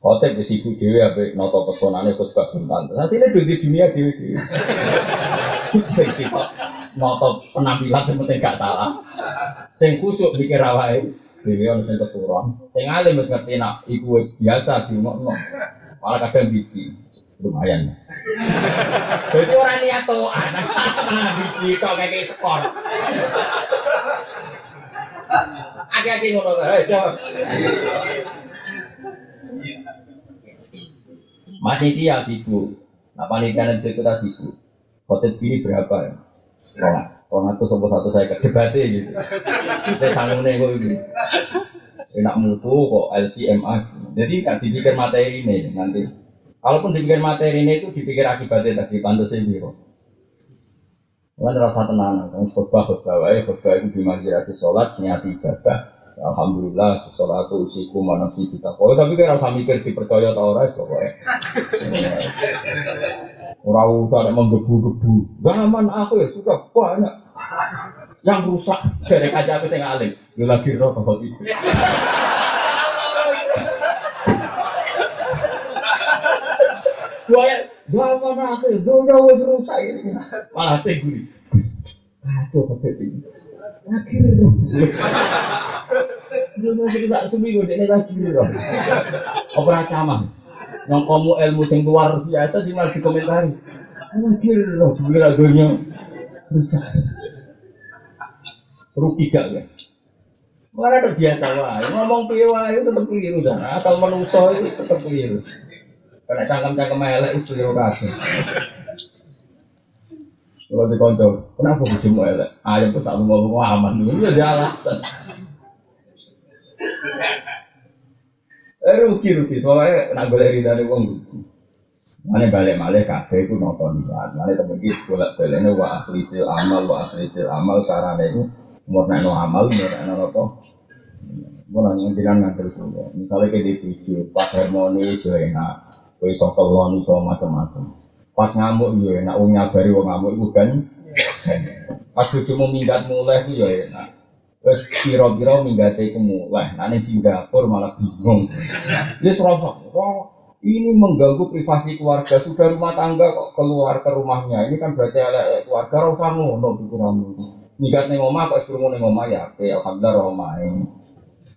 Khotib wis ibu dhewe ape nata pesonane khotbah bentan. Nanti ini di dunia dhewe dhewe. <laughs> Sing sitok nata penampilan sing gak salah. Sing kusuk mikir awake dhewe ono sing keturun. Sing alim wis ngerti nak iku wis biasa diumumno. Malah kadang biji. Lumayan. <laughs> Jadi orang niat toan, malah <laughs> biji tok kayak skor. Aki-aki ngono ta, coba. Mas itu ya sibuk. Nah panitia kita sibuk. Hotel gini berapa ya? Orang, orang itu sopo satu saya debatnya gitu. Saya sanggungnya kok ini. Enak mutu kok LCMA. Jadi kan dipikir materi ini nanti. Kalaupun dipikir materi ini itu dipikir akibatnya tadi pantas ini kok. Kan rasa tenang, kan khotbah khotbah wae khotbah itu di masjid sholat senyati ibadah. Alhamdulillah sesolatu usiku manasi kita. Oh tapi kan rasa mikir dipercaya tau ora iso kowe. Ora usah nek menggebu-gebu. Gaman aku ya suka banyak yang rusak dari kaca aku sing alim. Yo lagi roh kok itu. Ya zaman aku dunia wis rusak ini. Malah sing guri. Kacau kok Belum masih tak? Yang kamu ilmu yang luar biasa sih malah dikomentari. Lagi roh, sebenarnya agonya besar. Rugi gak ya? Mana ada biasa wae, ngomong piye wae tetep keliru dan asal menungso itu tetep keliru. Karena cangkem-cangkem elek itu keliru kabeh. Kalau di konco, kenapa bojomu elek? Ayam tuh selalu ngomong aman, itu ada alasan. Eh rugi rugi, soalnya nak boleh ridane wong rugi. Mana balik balik kafe itu nonton lihat, mana temen kita bolak balik ini wa akhlisil amal wa akhlisil amal caranya itu murna no amal murna no apa. Mau nanya dengan nganter semua. Misalnya kayak di tujuh pas harmoni so enak, kue so kelon so macam-macam. Pas ngamuk yo enak, wong nyabari wong ngamuk itu kan. Pas bojomu minggat mulai itu yo enak. Terus kira-kira minggate iku mulai. Nah ning Singapura malah bingung. Ini serosok. Wah, ini mengganggu privasi keluarga. Sudah rumah tangga kok keluar ke rumahnya. Ini kan berarti ada keluarga usah ngono pikiranmu. Minggat ning omah kok suruh ning omah ya apik alhamdulillah ora omahe.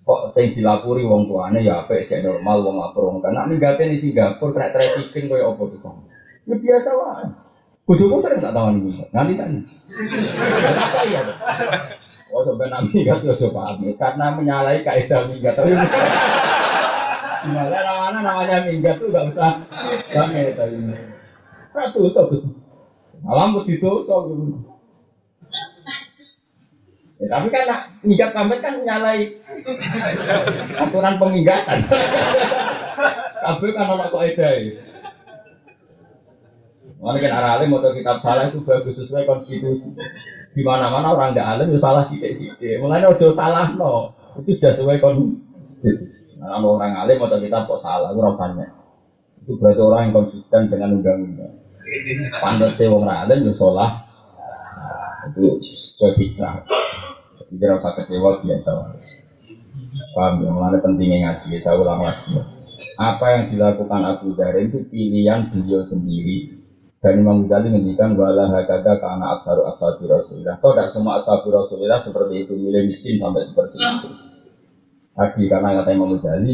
Kok sing dilapuri wong tuane ya apik cek normal wong lapor wong kan. Nek minggate ning Singapura trek trafficking koyo apa tuh. Ya biasa wae. Bojoku sering tak tawani minggat. Nanti ya? Oh sampai nabi kan ya coba paham karena menyalahi kaidah minggat. Malah namanya namanya minggat tuh gak usah rame tadi. Ratu tuh Gus. Alam buat itu so gitu. Ya, tapi kan nak minggat pamit kan menyalahi aturan peminggatan. Kabel kan anak kaidah. Mana kan arah alim atau kitab salah itu bagus sesuai konstitusi. Di mana mana orang tidak alim itu salah sih sih. Mulanya udah salah no. Itu sudah sesuai konstitusi. Nah, kalau orang alim atau kitab kok salah, itu rasanya. Itu berarti orang yang konsisten dengan undang-undang. Pantas sih orang alim itu salah. Itu sesuai fitrah. Jadi usah kecewa biasa. Paham ya? Mulanya pentingnya ngaji. Saya ulang lagi. Apa yang dilakukan Abu Dhar itu pilihan beliau sendiri dan Imam Ghazali menghentikan wala hakada karena aksaru ashabi Rasulullah. Kau tidak semua ashabi Rasulullah seperti itu, milih miskin sampai seperti itu. Tadi karena kata Imam Ghazali,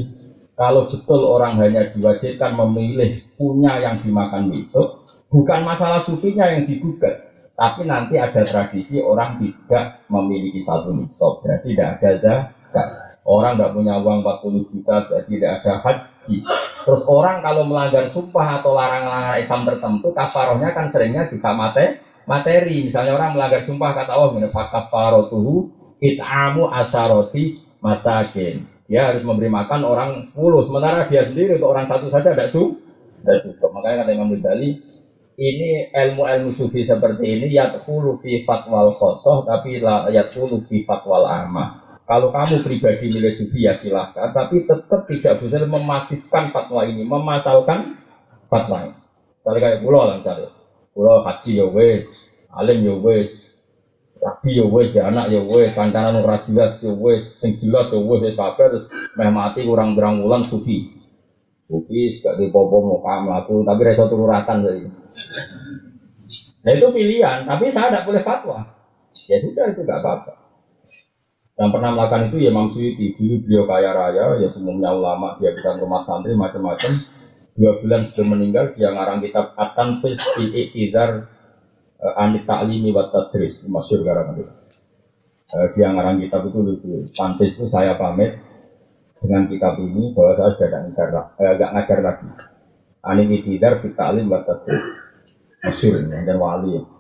kalau betul orang hanya diwajibkan memilih punya yang dimakan besok, bukan masalah sufinya yang digugat, tapi nanti ada tradisi orang tidak memiliki satu nisab, berarti tidak ada zakat. Orang tidak punya uang 40 juta berarti tidak ada haji. Terus orang kalau melanggar sumpah atau larang-larang Islam tertentu, kafarohnya kan seringnya juga mate, materi. Misalnya orang melanggar sumpah kata Allah, fakafarotuhu it'amu asaroti masakin. Dia harus memberi makan orang 10, sementara dia sendiri untuk orang satu saja tidak tuh, tidak cukup. Makanya kata Imam Ghazali, ini ilmu-ilmu sufi seperti ini yadkhulu fi fatwal khosoh tapi la yadkhulu fi fatwal amah. Kalau kamu pribadi milih sufi ya silahkan, tapi tetap tidak bisa memasifkan fatwa ini, memasalkan fatwa ini. Misalnya kayak pulau lah cari, pulau haji ya wes, alim ya wes, rabi ya wes, ya anak ya wes, kancanan ora jelas ya wes, sing jelas ya wes, ya sabar, meh mati kurang berang bulan sufi. Sufi gak di popo mau melaku, tapi reso tururatan jadi. Nah itu pilihan, tapi saya tidak boleh fatwa. Ya sudah itu gak apa-apa. Yang pernah melakukan itu ya Suyuti, dulu beliau kaya raya, ya semuanya ulama, dia bisa rumah santri macam-macam. Dua bulan sebelum meninggal, dia ngarang kitab Atan Fis fi Iqtidar uh, Anit Ta'limi wa Tadris, masyur garang itu. Uh, dia ngarang kitab itu lucu. Pantis itu saya pamit dengan kitab ini bahwa saya sudah tidak ngajar, eh, gak ngajar lagi. Anit Iqtidar fi Ta'lim wa Tadris. Masyur dan wali.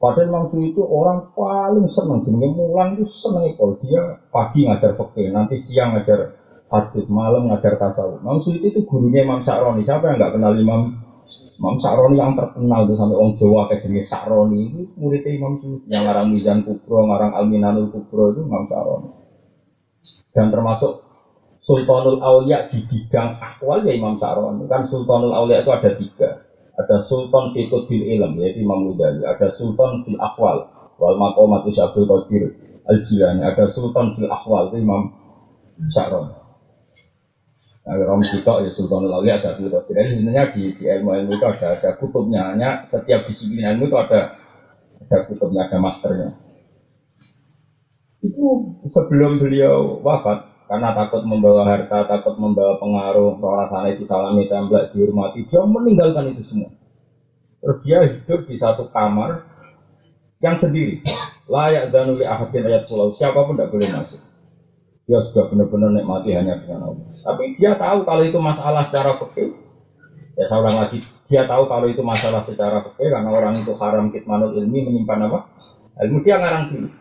Padahal Mansur itu orang paling senang jenenge mulang itu seneng kalau dia pagi ngajar fakir, nanti siang ngajar hadis, malam ngajar tasawuf. Mansur itu, itu gurunya Imam Sa'roni. Siapa yang nggak kenal Imam Imam Sa'roni yang terkenal tuh sampai orang Jawa kayak jenis Sa'roni itu muridnya Imam Suyuti yang ngarang Mizan Kubro, ngarang Alminanul Kubro itu Imam Sa'roni. Dan termasuk Sultanul Aulia di bidang akwal ya Imam Sa'roni. Kan Sultanul Aulia itu ada tiga ada sultan fi bil ilm yaitu Imam Ghazali, ada sultan fil akhwal wal maqamat Syabul Qadir al Jilani, ada sultan fil akhwal itu Imam Sya'ron. Nah, Rom Sitok ya Sultan Aulia Syabul Qadir. Jadi sebenarnya di, di ilmu ilmu itu ada ada kutubnya, hanya setiap disiplin ilmu itu ada ada kutubnya, ada masternya. Itu sebelum beliau wafat, karena takut membawa harta, takut membawa pengaruh, rasanya disalami, template, dihormati, dia meninggalkan itu semua. Terus dia hidup di satu kamar yang sendiri, layak dan uli ahadin ayat pulau, siapa pun tidak boleh masuk. Dia sudah benar-benar nikmati hanya dengan Allah. Tapi dia tahu kalau itu masalah secara fikih. Ya saya ulang lagi, dia tahu kalau itu masalah secara fikih karena orang itu haram kitmanul ilmi menyimpan apa? Ilmu dia ngarang dulu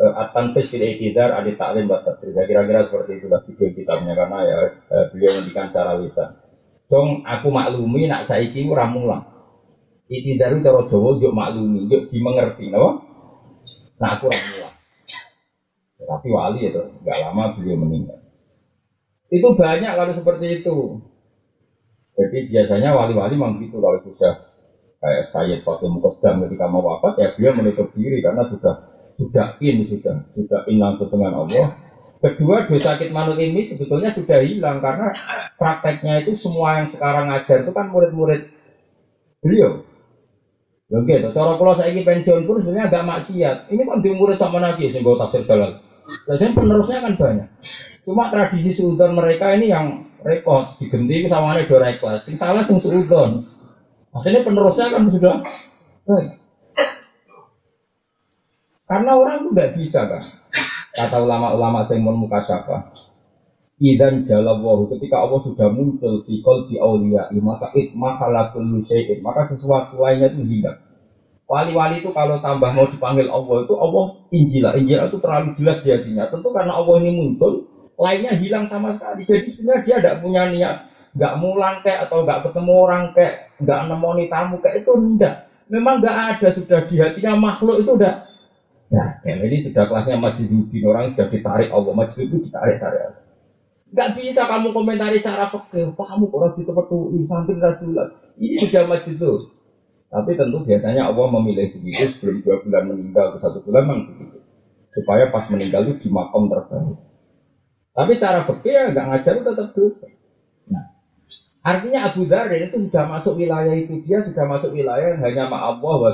At-Tanfis fil Iqtidar Adi Ta'lim wa Saya kira-kira seperti itulah video kitabnya karena ya uh, beliau mendikan secara lisan. Dong aku maklumi nak saiki ora mulang. Iqtidar itu cara Jawa yo maklumi, yo dimengerti napa? Nah aku ora mulang. Tapi wali itu enggak lama beliau meninggal. Itu banyak kalau seperti itu. Jadi biasanya wali-wali memang gitu kalau sudah kayak Sayyid Fatih Muqaddam ketika mau wafat ya beliau menutup diri karena sudah sudah in sudah sudah in langsung dengan Allah. Kedua dosa kitmanul ini sebetulnya sudah hilang karena prakteknya itu semua yang sekarang ngajar itu kan murid-murid beliau. Gitu, cara kalau saya ini pensiun pun sebenarnya agak maksiat. Ini kan di murid sama lagi sehingga tafsir jalan. Jadi penerusnya kan banyak. Cuma tradisi sudon mereka ini yang repot digenti sama ada dua kelas. Sing salah sing sudon. Akhirnya penerusnya kan sudah banyak. Karena orang itu nggak bisa kan. Kata ulama-ulama yang muka syafa. Idan jalawahu ketika Allah sudah muncul di di aulia maka it mahalakul syai'in maka sesuatu lainnya itu hilang. Wali-wali itu kalau tambah mau dipanggil Allah itu Allah injilah injilah itu terlalu jelas di hatinya. Tentu karena Allah ini muncul lainnya hilang sama sekali. Jadi sebenarnya dia tidak punya niat nggak mulang kayak atau nggak ketemu orang kayak nggak nemoni tamu kayak itu enggak. Memang nggak ada sudah di hatinya makhluk itu udah Nah, yang ini sudah kelasnya majidudin orang sudah ditarik Allah majid itu ditarik tarik. Gak bisa kamu komentari secara fakir, kamu orang itu petui sampai rajulan. Ini sudah majid itu. Tapi tentu biasanya Allah memilih begitu sebelum dua bulan meninggal ke satu bulan memang begitu. Supaya pas meninggal itu di makam terbaik. Tapi secara fakir ya nggak ngajar itu tetap dosa. Nah, artinya Abu Dhar itu sudah masuk wilayah itu dia sudah masuk wilayah yang hanya ma Allah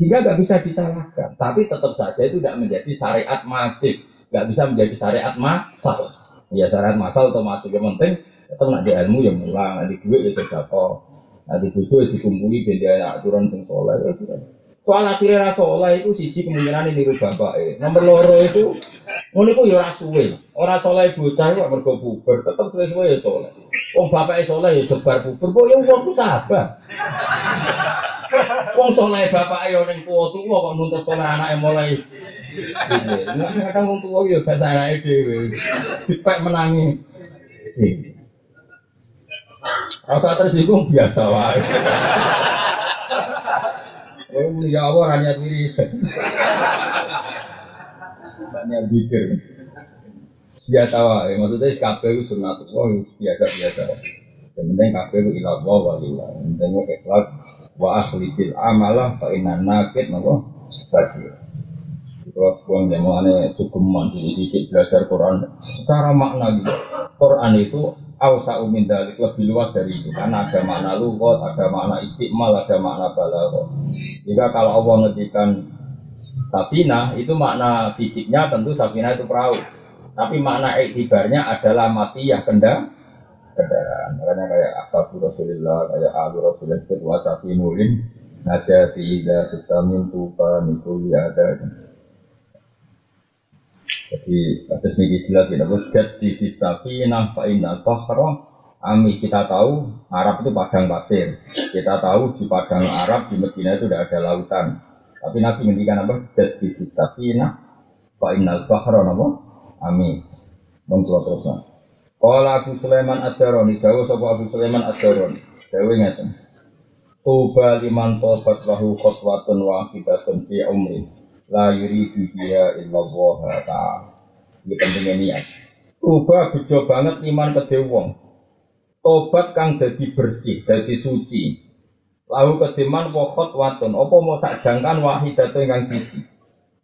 sehingga nggak bisa disalahkan. Tapi tetap saja itu tidak menjadi syariat masif. Nggak bisa menjadi syariat masal. Ya syariat masal atau masif yang penting tetap nak di ilmu yang mulang, nanti duit ya sedekah, nanti ya dikumpuli dan dia aturan sing soleh ya Soal akhirnya rasolah itu siji kemungkinan ini rubah bapak. Nomor loro itu ngono iku ya ora suwe. Ora soleh bocah kok mergo bubar, tetep ya soleh. Wong bapake soleh ya jebar bubar, kok ya wong sabar. Wong soleh bapak ayo ning tuwa tuwa kok nuntut soleh anake mulai. Kadang wong tuwa yo gak anake dhewe. Dipek menangi. Rasa tersinggung biasa wae. Oh, mulia Allah hanya diri. Hanya pikir. Biasa wae, maksudnya SKP itu sunatullah biasa-biasa. Yang penting kabeh itu ilah wa ilah. Yang penting ikhlas wa akhlisil amalah fa inna nakit napa? Basir kalau sekolah yang aneh cukup mandi sedikit belajar Quran. Secara makna gitu. Quran itu Awsa umin dalik lebih luas dari itu. Karena ada makna lugot, ada makna istiqmal, ada makna balaghah. Jika kalau Allah ngetikan safina itu makna fisiknya tentu safina itu perahu. Tapi makna iktibarnya adalah mati ya kenda kendaraan. Makanya kayak ashabu Rasulullah, kayak alu Rasulullah itu wa safinulin najati ida tutamin tufa nikuli ada. Jadi atas ini jelas ya, jadi di safina fa inna Ami kita tahu Arab itu padang pasir. Kita tahu di padang Arab di Medina itu tidak ada lautan. Tapi Nabi ngendikan apa? Jadi di safina fa innal bahra apa? Ami. Monggo terus. Kala Abu Sulaiman Ad-Darani, dawuh sapa Abu Sulaiman Ad-Darani. Dawuh ngeten. Tuba liman tobat lahu khotwatun wahidatun fi umri la yuridu biha illallah ta'ala. Ini pentingnya niat. Ubah bejo banget iman ke wong. Tobat kang dadi bersih, dadi suci. Lahu kediman wokot watun, apa mau sak jangkan wahidatun kang siji.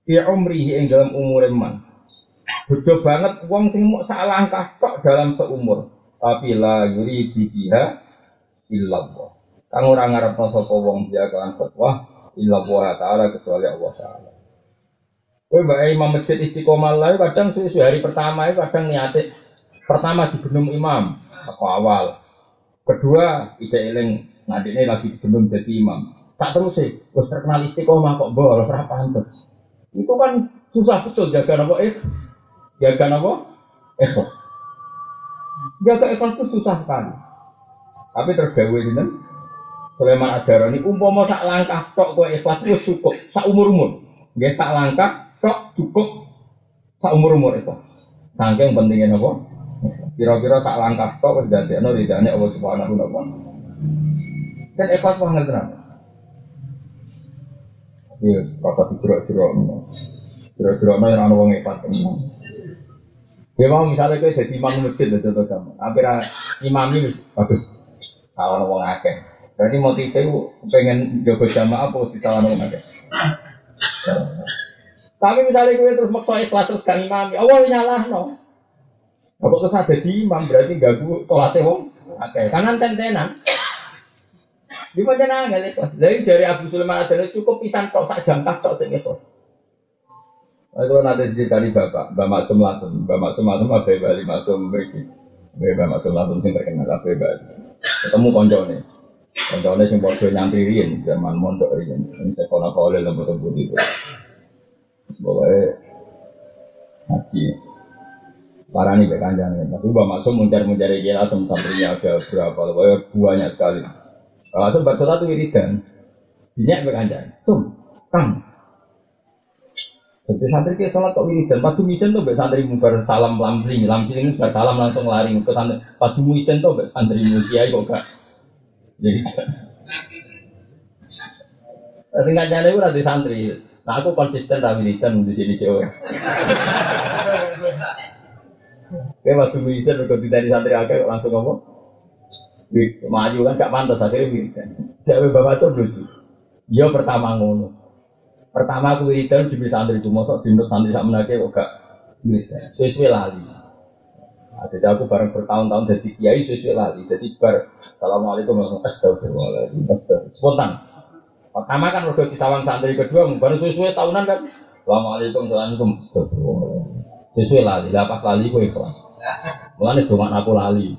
Fi umrihi ing dalam umur man. Bejo banget wong sing mau sak langkah tok dalam seumur. Tapi la yuridu biha illallah. Kang ora ngarepno sapa wong dia kan fatwa illallah taala kecuali Allah taala. Kowe mbak imam masjid istiqomah lah kadang susu hari pertama itu kadang niate pertama di gunung imam aku awal. Kedua ijek eling ngadine lagi di gunung jadi imam. Tak terus sih, terus terkenal istiqomah kok bolos ora pantes. Itu kan susah betul jaga apa eh jaga apa ikhlas. Jaga ikhlas itu susah sekali. Tapi terus gawe sinten? Sulaiman Adarani umpama sak langkah tok kowe ikhlas wis cukup sak umur-umur. Nggih sak langkah tok cukup sak umur umur itu. Saking pentingnya apa? Kira-kira sak langkah tok wis dadekno ridane Allah Subhanahu wa taala. Dan ikhlas banget tenan. Yes, kata dijerok-jerok. Jerok-jerok yang ana wong ikhlas. Ya mau misalnya kowe jadi imam masjid lho contoh kamu. Hampir imam ini bagus. Salah wong akeh. Berarti motifnya pengen jaga jamaah apa disalah wong akeh. Tapi misalnya gue terus maksa ikhlas terus kan imam, Allah nyalah no. Apa terus ada di imam berarti gagu sholatnya wong. Oke, kanan tentenan. Di mana nggak ikhlas? Dari jari Abu Sulaiman ada cukup pisan tok sak jam tok sing ikhlas. Itu nanti dicari bapak, Mbak Maksum langsung, Mbak Maksum langsung apa Bali Maksum begini, Mbak Maksum langsung sing terkenal apa Bali. Ketemu koncone, koncone sing bodoh nyantri rian, zaman mondok rian, ini sekolah kolej lembut lembut itu. Pokoknya ngaji parah nih kanjang ya. Tapi Mbak Maksum mencari-mencari gila santrinya ada berapa, pokoknya banyak sekali. Kalau Maksum baca satu wiridan, dinyak kanjang, sum, kang, jadi santri ke sholat kok wiridan, padu misen tuh mbak santri mubar salam lambling, lambling sudah salam langsung lari ke santri. Padu misen tuh mbak santri kiai kok gak. <laughs> Jadi singkat jalan itu nanti santri. Nah aku konsisten ra wiridan di sini sih. <laughs> Kayak waktu misen udah dari santri akeh langsung ngomong. Maju kan gak pantas akhirnya wiridan. Jadi bapak lucu. Ya pertama ngono. Pertama aku wiridan di santri itu, mosok di santri sak menake kok gak wiridan. Sesuai lali. Nah, jadi aku bareng bertahun-tahun jadi kiai sesuai lali. Jadi bar assalamualaikum warahmatullahi wabarakatuh. Spontan. Pertama kan udah di sawang santri kedua, baru sesuai tahunan kan. Assalamualaikum warahmatullahi wabarakatuh. Sesuai lali, pas lali gue ikhlas. Mulane doang aku lali.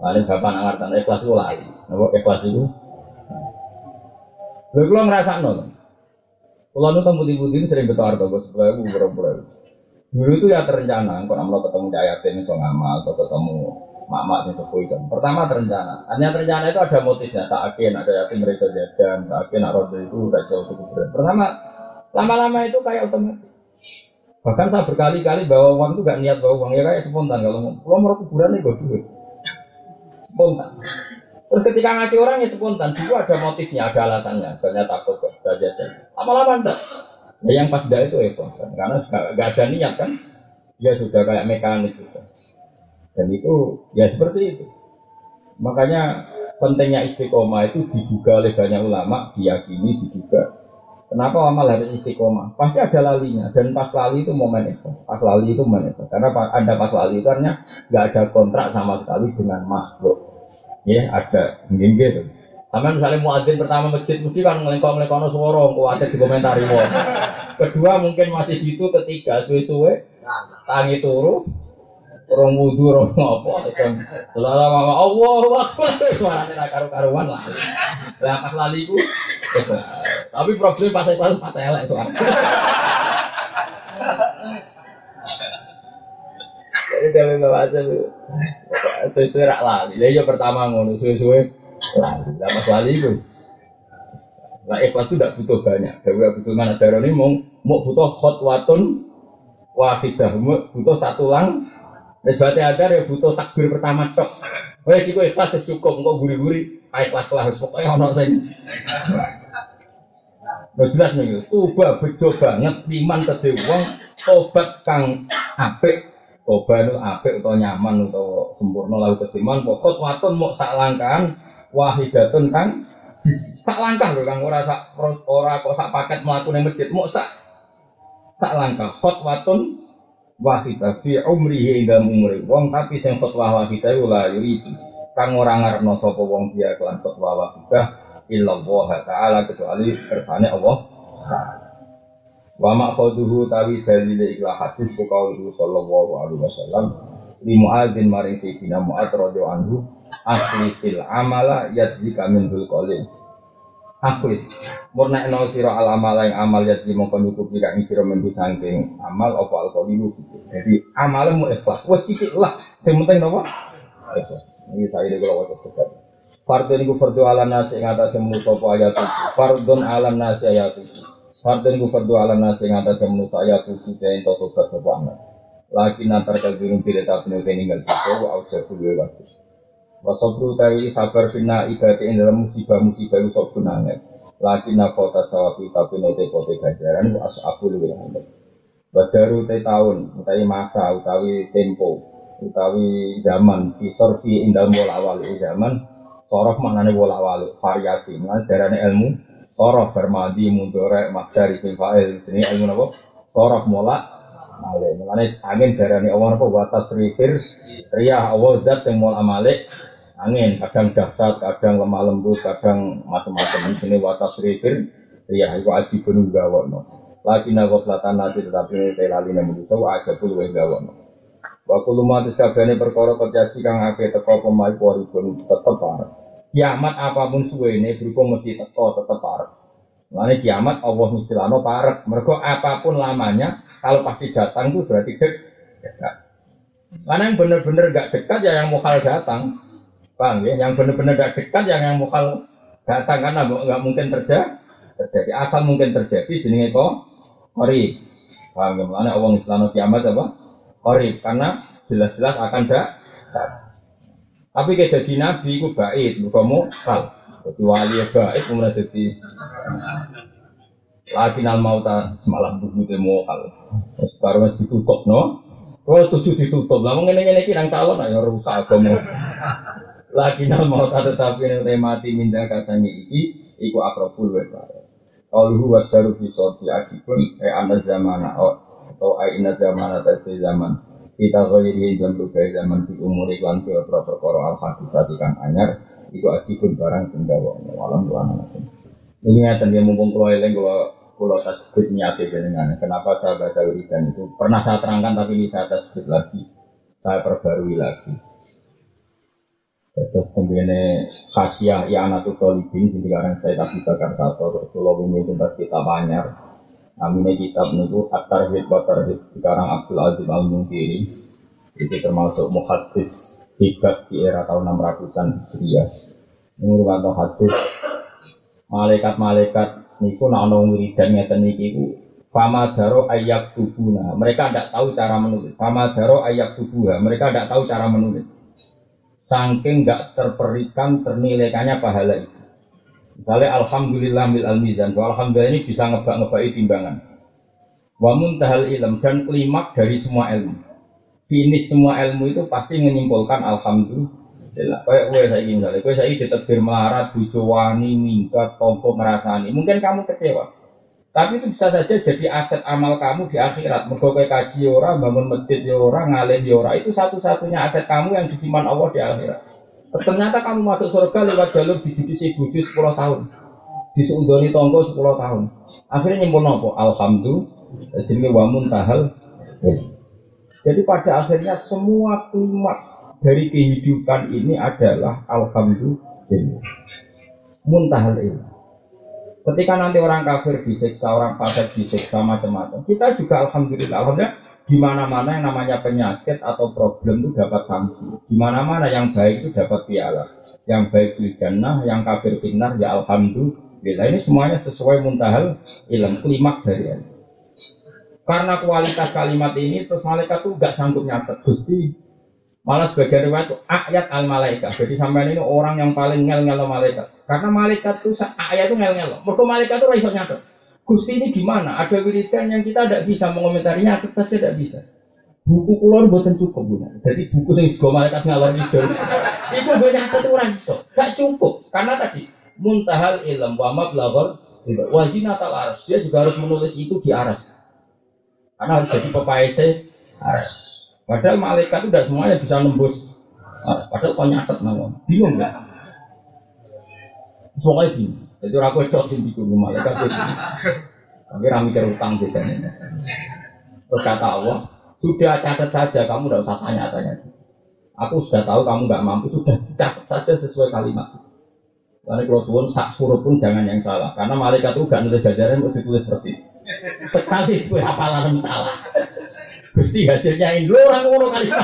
Lalu bapak nangartan ikhlas itu lali. Napa ikhlas itu? Lha kula ngrasakno. Kalau nu temu putih sering betul harga bos sepuluh ribu berapa Dulu itu ya terencana, kalau mau ketemu Jayatin itu ngamal atau ketemu mak-mak sing sepuh itu. Pertama terencana, hanya terencana itu ada motifnya. Sakin ada yatim mereka jajan, sakin ada roda itu udah jauh cukup. Pertama, lama-lama itu kayak otomatis. Bahkan saya berkali-kali bawa uang itu gak niat bawa uang ya kayak spontan kalau mau kalau mau kuburan nih gue duit spontan. Terus ketika ngasih orang ya spontan, dulu ada motifnya, ada alasannya. Misalnya takut saja Lama-lama enggak. Ya yang pas dah itu ikhlas, karena nggak ada niat kan. Dia sudah kayak mekanik juga. Dan itu ya seperti itu. Makanya pentingnya istiqomah itu diduga oleh banyak ulama, diyakini, diduga. Kenapa amal harus istiqomah? Pasti ada lalinya dan pas lali itu momen ikhlas. Pas lali itu momen. Karena ada pas lali itu artinya nggak ada kontrak sama sekali dengan makhluk. Ya ada, mungkin gitu. Sama misalnya muadzin pertama masjid mesti kan ngelengkong ngelengkong suara, di komentari wong. Kedua mungkin masih gitu, ketiga suwe-suwe tangi turu, orang wudhu, orang apa, selalu mama Allah, suaranya nak karu-karuan lah. Lah pas lali ku, tapi problem pas pas pas elek suara. Dalam bahasa itu, sesuai rak lali. Dia pertama ngono, sesuai lali. Lah pas lali itu, Nah ikhlas itu tidak butuh banyak. Dewi Abu Sulman Adaro ini mau mau butuh khotwatun wahidah, butuh satu lang Nisbati adar ya butuh takbir pertama tok. Wes iku ikhlas wis cukup engko guri-guri ikhlas lah pokoke ono sing. Nah jelas nih, tuba bejo banget iman ke wong tobat kang apik tobat itu apik atau nyaman atau sempurna lalu ketiman pokok waton mau sak langkahan wahidatun kan sak langkah loh kang ora sak ora kok sak paket melakukan masjid. Mau sak sak langkah. Khotwatun wahidah fi umrihi ing umri wong tapi sing fatwa wahidah iku la yuridu. Kang ora ngarepno sapa wong dia kelan fatwa wahidah illa Allah taala kecuali kersane Allah Wa ma khaduhu tawi dalil ikla hadis ku kaulu sallallahu alaihi wasallam li muadzin maring sayyidina muad radhiyallahu anhu akhlisil amala yadzika min dul qalil akhlis murna eno sira al amal yang amal ya di mongko nyukupi kak sira mendu saking amal apa al qalilu jadi amalmu ikhlas wes sithik lah. Sing penting napa ikhlas. Ini saya kula waca sedap. Fardun iku fardu ala nasi ing atase apa ayat. Fardun ala nasi ayat. Fardun iku fardu ala nasi ing atase manusa ayat itu den toto sapa anak. Lagi nantar kalbirun pilih tapi nek ninggal itu au jabu wajib. Wasabru tawi sabar fina ibati ing dalam musibah-musibah itu sabun angin. Lagi nafota sawabi tapi note pote ganjaran was abul wilayah. Badaru te tahun, utawi masa, utawi tempo, utawi zaman, visor fi indal bola wali zaman, sorof maknane bola wali variasi, mana darane ilmu, sorof bermadi mundore masdari sing fa'il, ini ilmu apa? Sorof mola malik, mana angin darane Allah apa? Watas rifir, riyah Allah dat sing mola malik, angin kadang dahsyat kadang lemah lembut kadang macam-macam. Ini watas rifir aji penuh gawono lagi nago selatan nasi tetapi telali namun itu aja puluh gawono waktu lumah disabani perkara terjadi kang ake teko pemain kuari pun tetep parah kiamat apa pun suwe ini berhubung mesti teko tetep parah Lalu kiamat Allah mistilano parek. Mereka apa pun lamanya, kalau pasti datang itu berarti dek, dekat. Karena yang benar-benar gak dekat ya yang mukal datang. Paham ya? Yang benar-benar tidak dekat yang yang mukal datang karena nggak mungkin terjadi. Terjadi asal mungkin terjadi jenenge kok kori. Paham ya? Mana orang Islam kiamat apa? Kori karena jelas-jelas akan dak. Tapi kayak jadi nabi itu baik, bukan mukal. Jadi wali ya baik, kemudian jadi lagi nal mauta semalam buku demo kal. Sekarang ditutup no. Kalau setuju ditutup, lah mengenai ini kirang calon ayo rusak agama lagi nal mau tetapi yang mati minta kasanya iki iku akrobul wa kalau huwa baru bisa pun eh anda zaman atau ai ina zaman atau zaman kita kali dan berbagai zaman di umur iklan ke perkara al hadisat ikan anyar iku pun barang gawa alam tuan nasim ini ngeten dia mumpung kalau eling kalau kalau tajwid niati dengan kenapa saya baca wiridan itu? Pernah saya terangkan tapi ini saya tajwid lagi. Saya perbarui lagi. Terus kemudian khasiah ya anak tuh tolibin sekarang saya tak bakar satu kalau ini tuntas kita banyak. Aminnya kitab niku at-tarhid wa tarhid sekarang Abdul Aziz Al Munkiri itu termasuk muhaddis hebat di era tahun 600-an Hijriah. Ini merupakan hadis malaikat-malaikat niku nak ana wiridan ngeten niki fama daro ayak tubuna. Mereka tidak tahu cara menulis. Fama daro ayak tubuha. Mereka tidak tahu cara menulis saking nggak terperikan ternilaikannya pahala itu. Misalnya Alhamdulillah mil al mizan, Alhamdulillah ini bisa ngebak ngebai timbangan. Wa muntahal ilm dan klimak dari semua ilmu. Finish semua ilmu itu pasti menyimpulkan Alhamdulillah. Kayak gue saya ingin misalnya, gue saya ditebir melarat, bujo wani, minggat, tompo, ngerasani. Mungkin kamu kecewa. Tapi itu bisa saja jadi aset amal kamu di akhirat. Mergo kaji ora, bangun masjid ya ngalim ya. Itu satu-satunya aset kamu yang disimpan Allah di akhirat. Ternyata kamu masuk surga lewat jalur dididisi bujuk 10 tahun. Disundoni tonggo 10 tahun. Akhirnya nyimpul nopo? Alhamdulillah. Jenenge wa muntahal. Jadi pada akhirnya semua klimak dari kehidupan ini adalah alhamdulillah. Muntahal ilmu. Ketika nanti orang kafir disiksa, orang fasik disiksa macam-macam, kita juga alhamdulillah, alhamdulillah di mana-mana yang namanya penyakit atau problem itu dapat sanksi. Di mana-mana yang baik itu dapat piala. Yang baik di jannah, yang kafir finar ya alhamdulillah. Ini semuanya sesuai muntahal ilm, klimak dari ini. Karena kualitas kalimat ini, terus malaikat tuh gak sanggup nyatet. Gusti, malah sebagai riwayat itu ayat al malaikat. Jadi sampai ini orang yang paling ngel ngel malaikat. Karena malaikat tuh ayat itu ngel ngel. Mereka malaikat tuh raiso nyatet. Gusti ini gimana? Ada wiridan yang kita tidak bisa mengomentarinya, kita saja tidak bisa. Buku kulon buatan cukup punya. Jadi buku yang juga malaikat ngalor itu, itu banyak orang itu. Gak cukup karena tadi muntahal ilm wa mablagor wazina tal aras. Dia juga harus menulis itu di aras. Karena harus jadi pepaese aras. Padahal malaikat itu tidak semuanya bisa nembus. Padahal kau nyatet nama. Bingung nggak? Soalnya bingung. Jadi orang kue cok sing diku malaikat. Tapi rami mikir utang gitu. Terus kata Allah, sudah catat saja, kamu tidak usah tanya-tanya. Aku sudah tahu kamu nggak mampu, sudah catat saja sesuai kalimat. Karena kalau suwun sak suruh pun jangan yang salah, karena malaikat itu gak nulis gajaran untuk ditulis persis. Sekali gue hafalan salah. Gusti hasilnya ini orang ngono kalimat.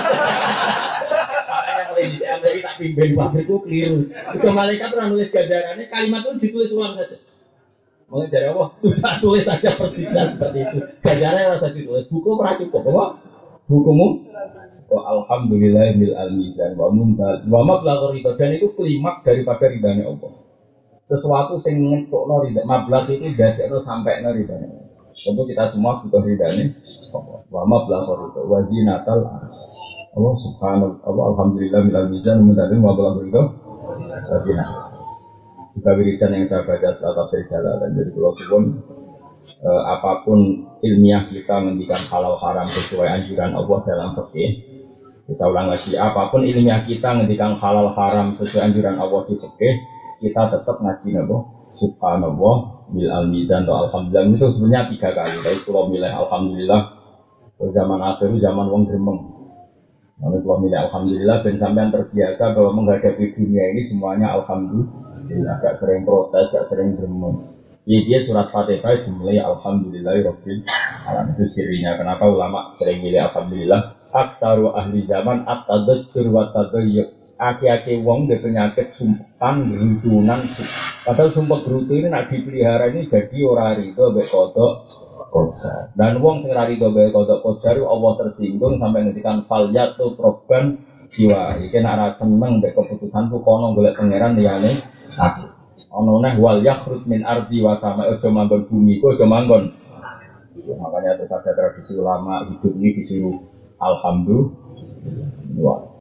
Di Amerika tak pimpin pabrikku keliru. Itu malaikat tuh nulis gajarannya, kalimat itu ditulis ulang saja. Mau dari Allah, tidak tulis saja persisnya seperti itu. Gajarannya rasa ditulis. Buku pernah cukup, apa? Bukumu? Wa alhamdulillah bil al mizan wa muntal wa mablagh ridho dan itu klimak daripada ridhanya Allah. Sesuatu sing ngetokno ridha mablagh itu dadekno sampai no ridhanya. Tentu kita semua butuh ridhanya Allah. Wa mablagh ridho wa zinatal Allah subhanahu Allah alhamdulillah bil al mizan muntal wa wa zinatal juga wiridan yang saya baca setelah tafsir dan jadi kalau suwun eh, apa pun ilmiah kita menghentikan halal haram sesuai anjuran Allah dalam fikih bisa ulang lagi, apa pun ilmiah kita ngendikan halal haram sesuai anjuran Allah di fikih, kita tetap ngaji nabo subhanallah bil al mizan atau alhamdulillah itu sebenarnya tiga kali. Tapi kalau milih alhamdulillah zaman akhir zaman wong gremeng. Lalu kalau milih alhamdulillah dan sampean terbiasa bahwa menghadapi dunia ini semuanya alhamdulillah. Gak sering protes, gak sering gremeng. Ya dia surat Fatihah dimulai alhamdulillah rabbil alamin itu sirinya. Kenapa ulama sering milih alhamdulillah? aksaru ahli zaman at-tadajjur wa tadayyuk aki-aki wong dia penyakit sumpan gerutunan padahal sumpah gerutu ini nak dipelihara ini jadi orang rido be kodok kodar dan wong sing rido be kodok kodar Allah tersinggung sampai ngetikan fal yatu proban jiwa iki nak rasa seneng be keputusanku kono golek pangeran liyane aku. Ono neh wal yakhrut min ardi wa sama ojo manggon bumi ku ojo manggon. Makanya terus ada tradisi ulama hidup ini disuruh Alhamdulillah.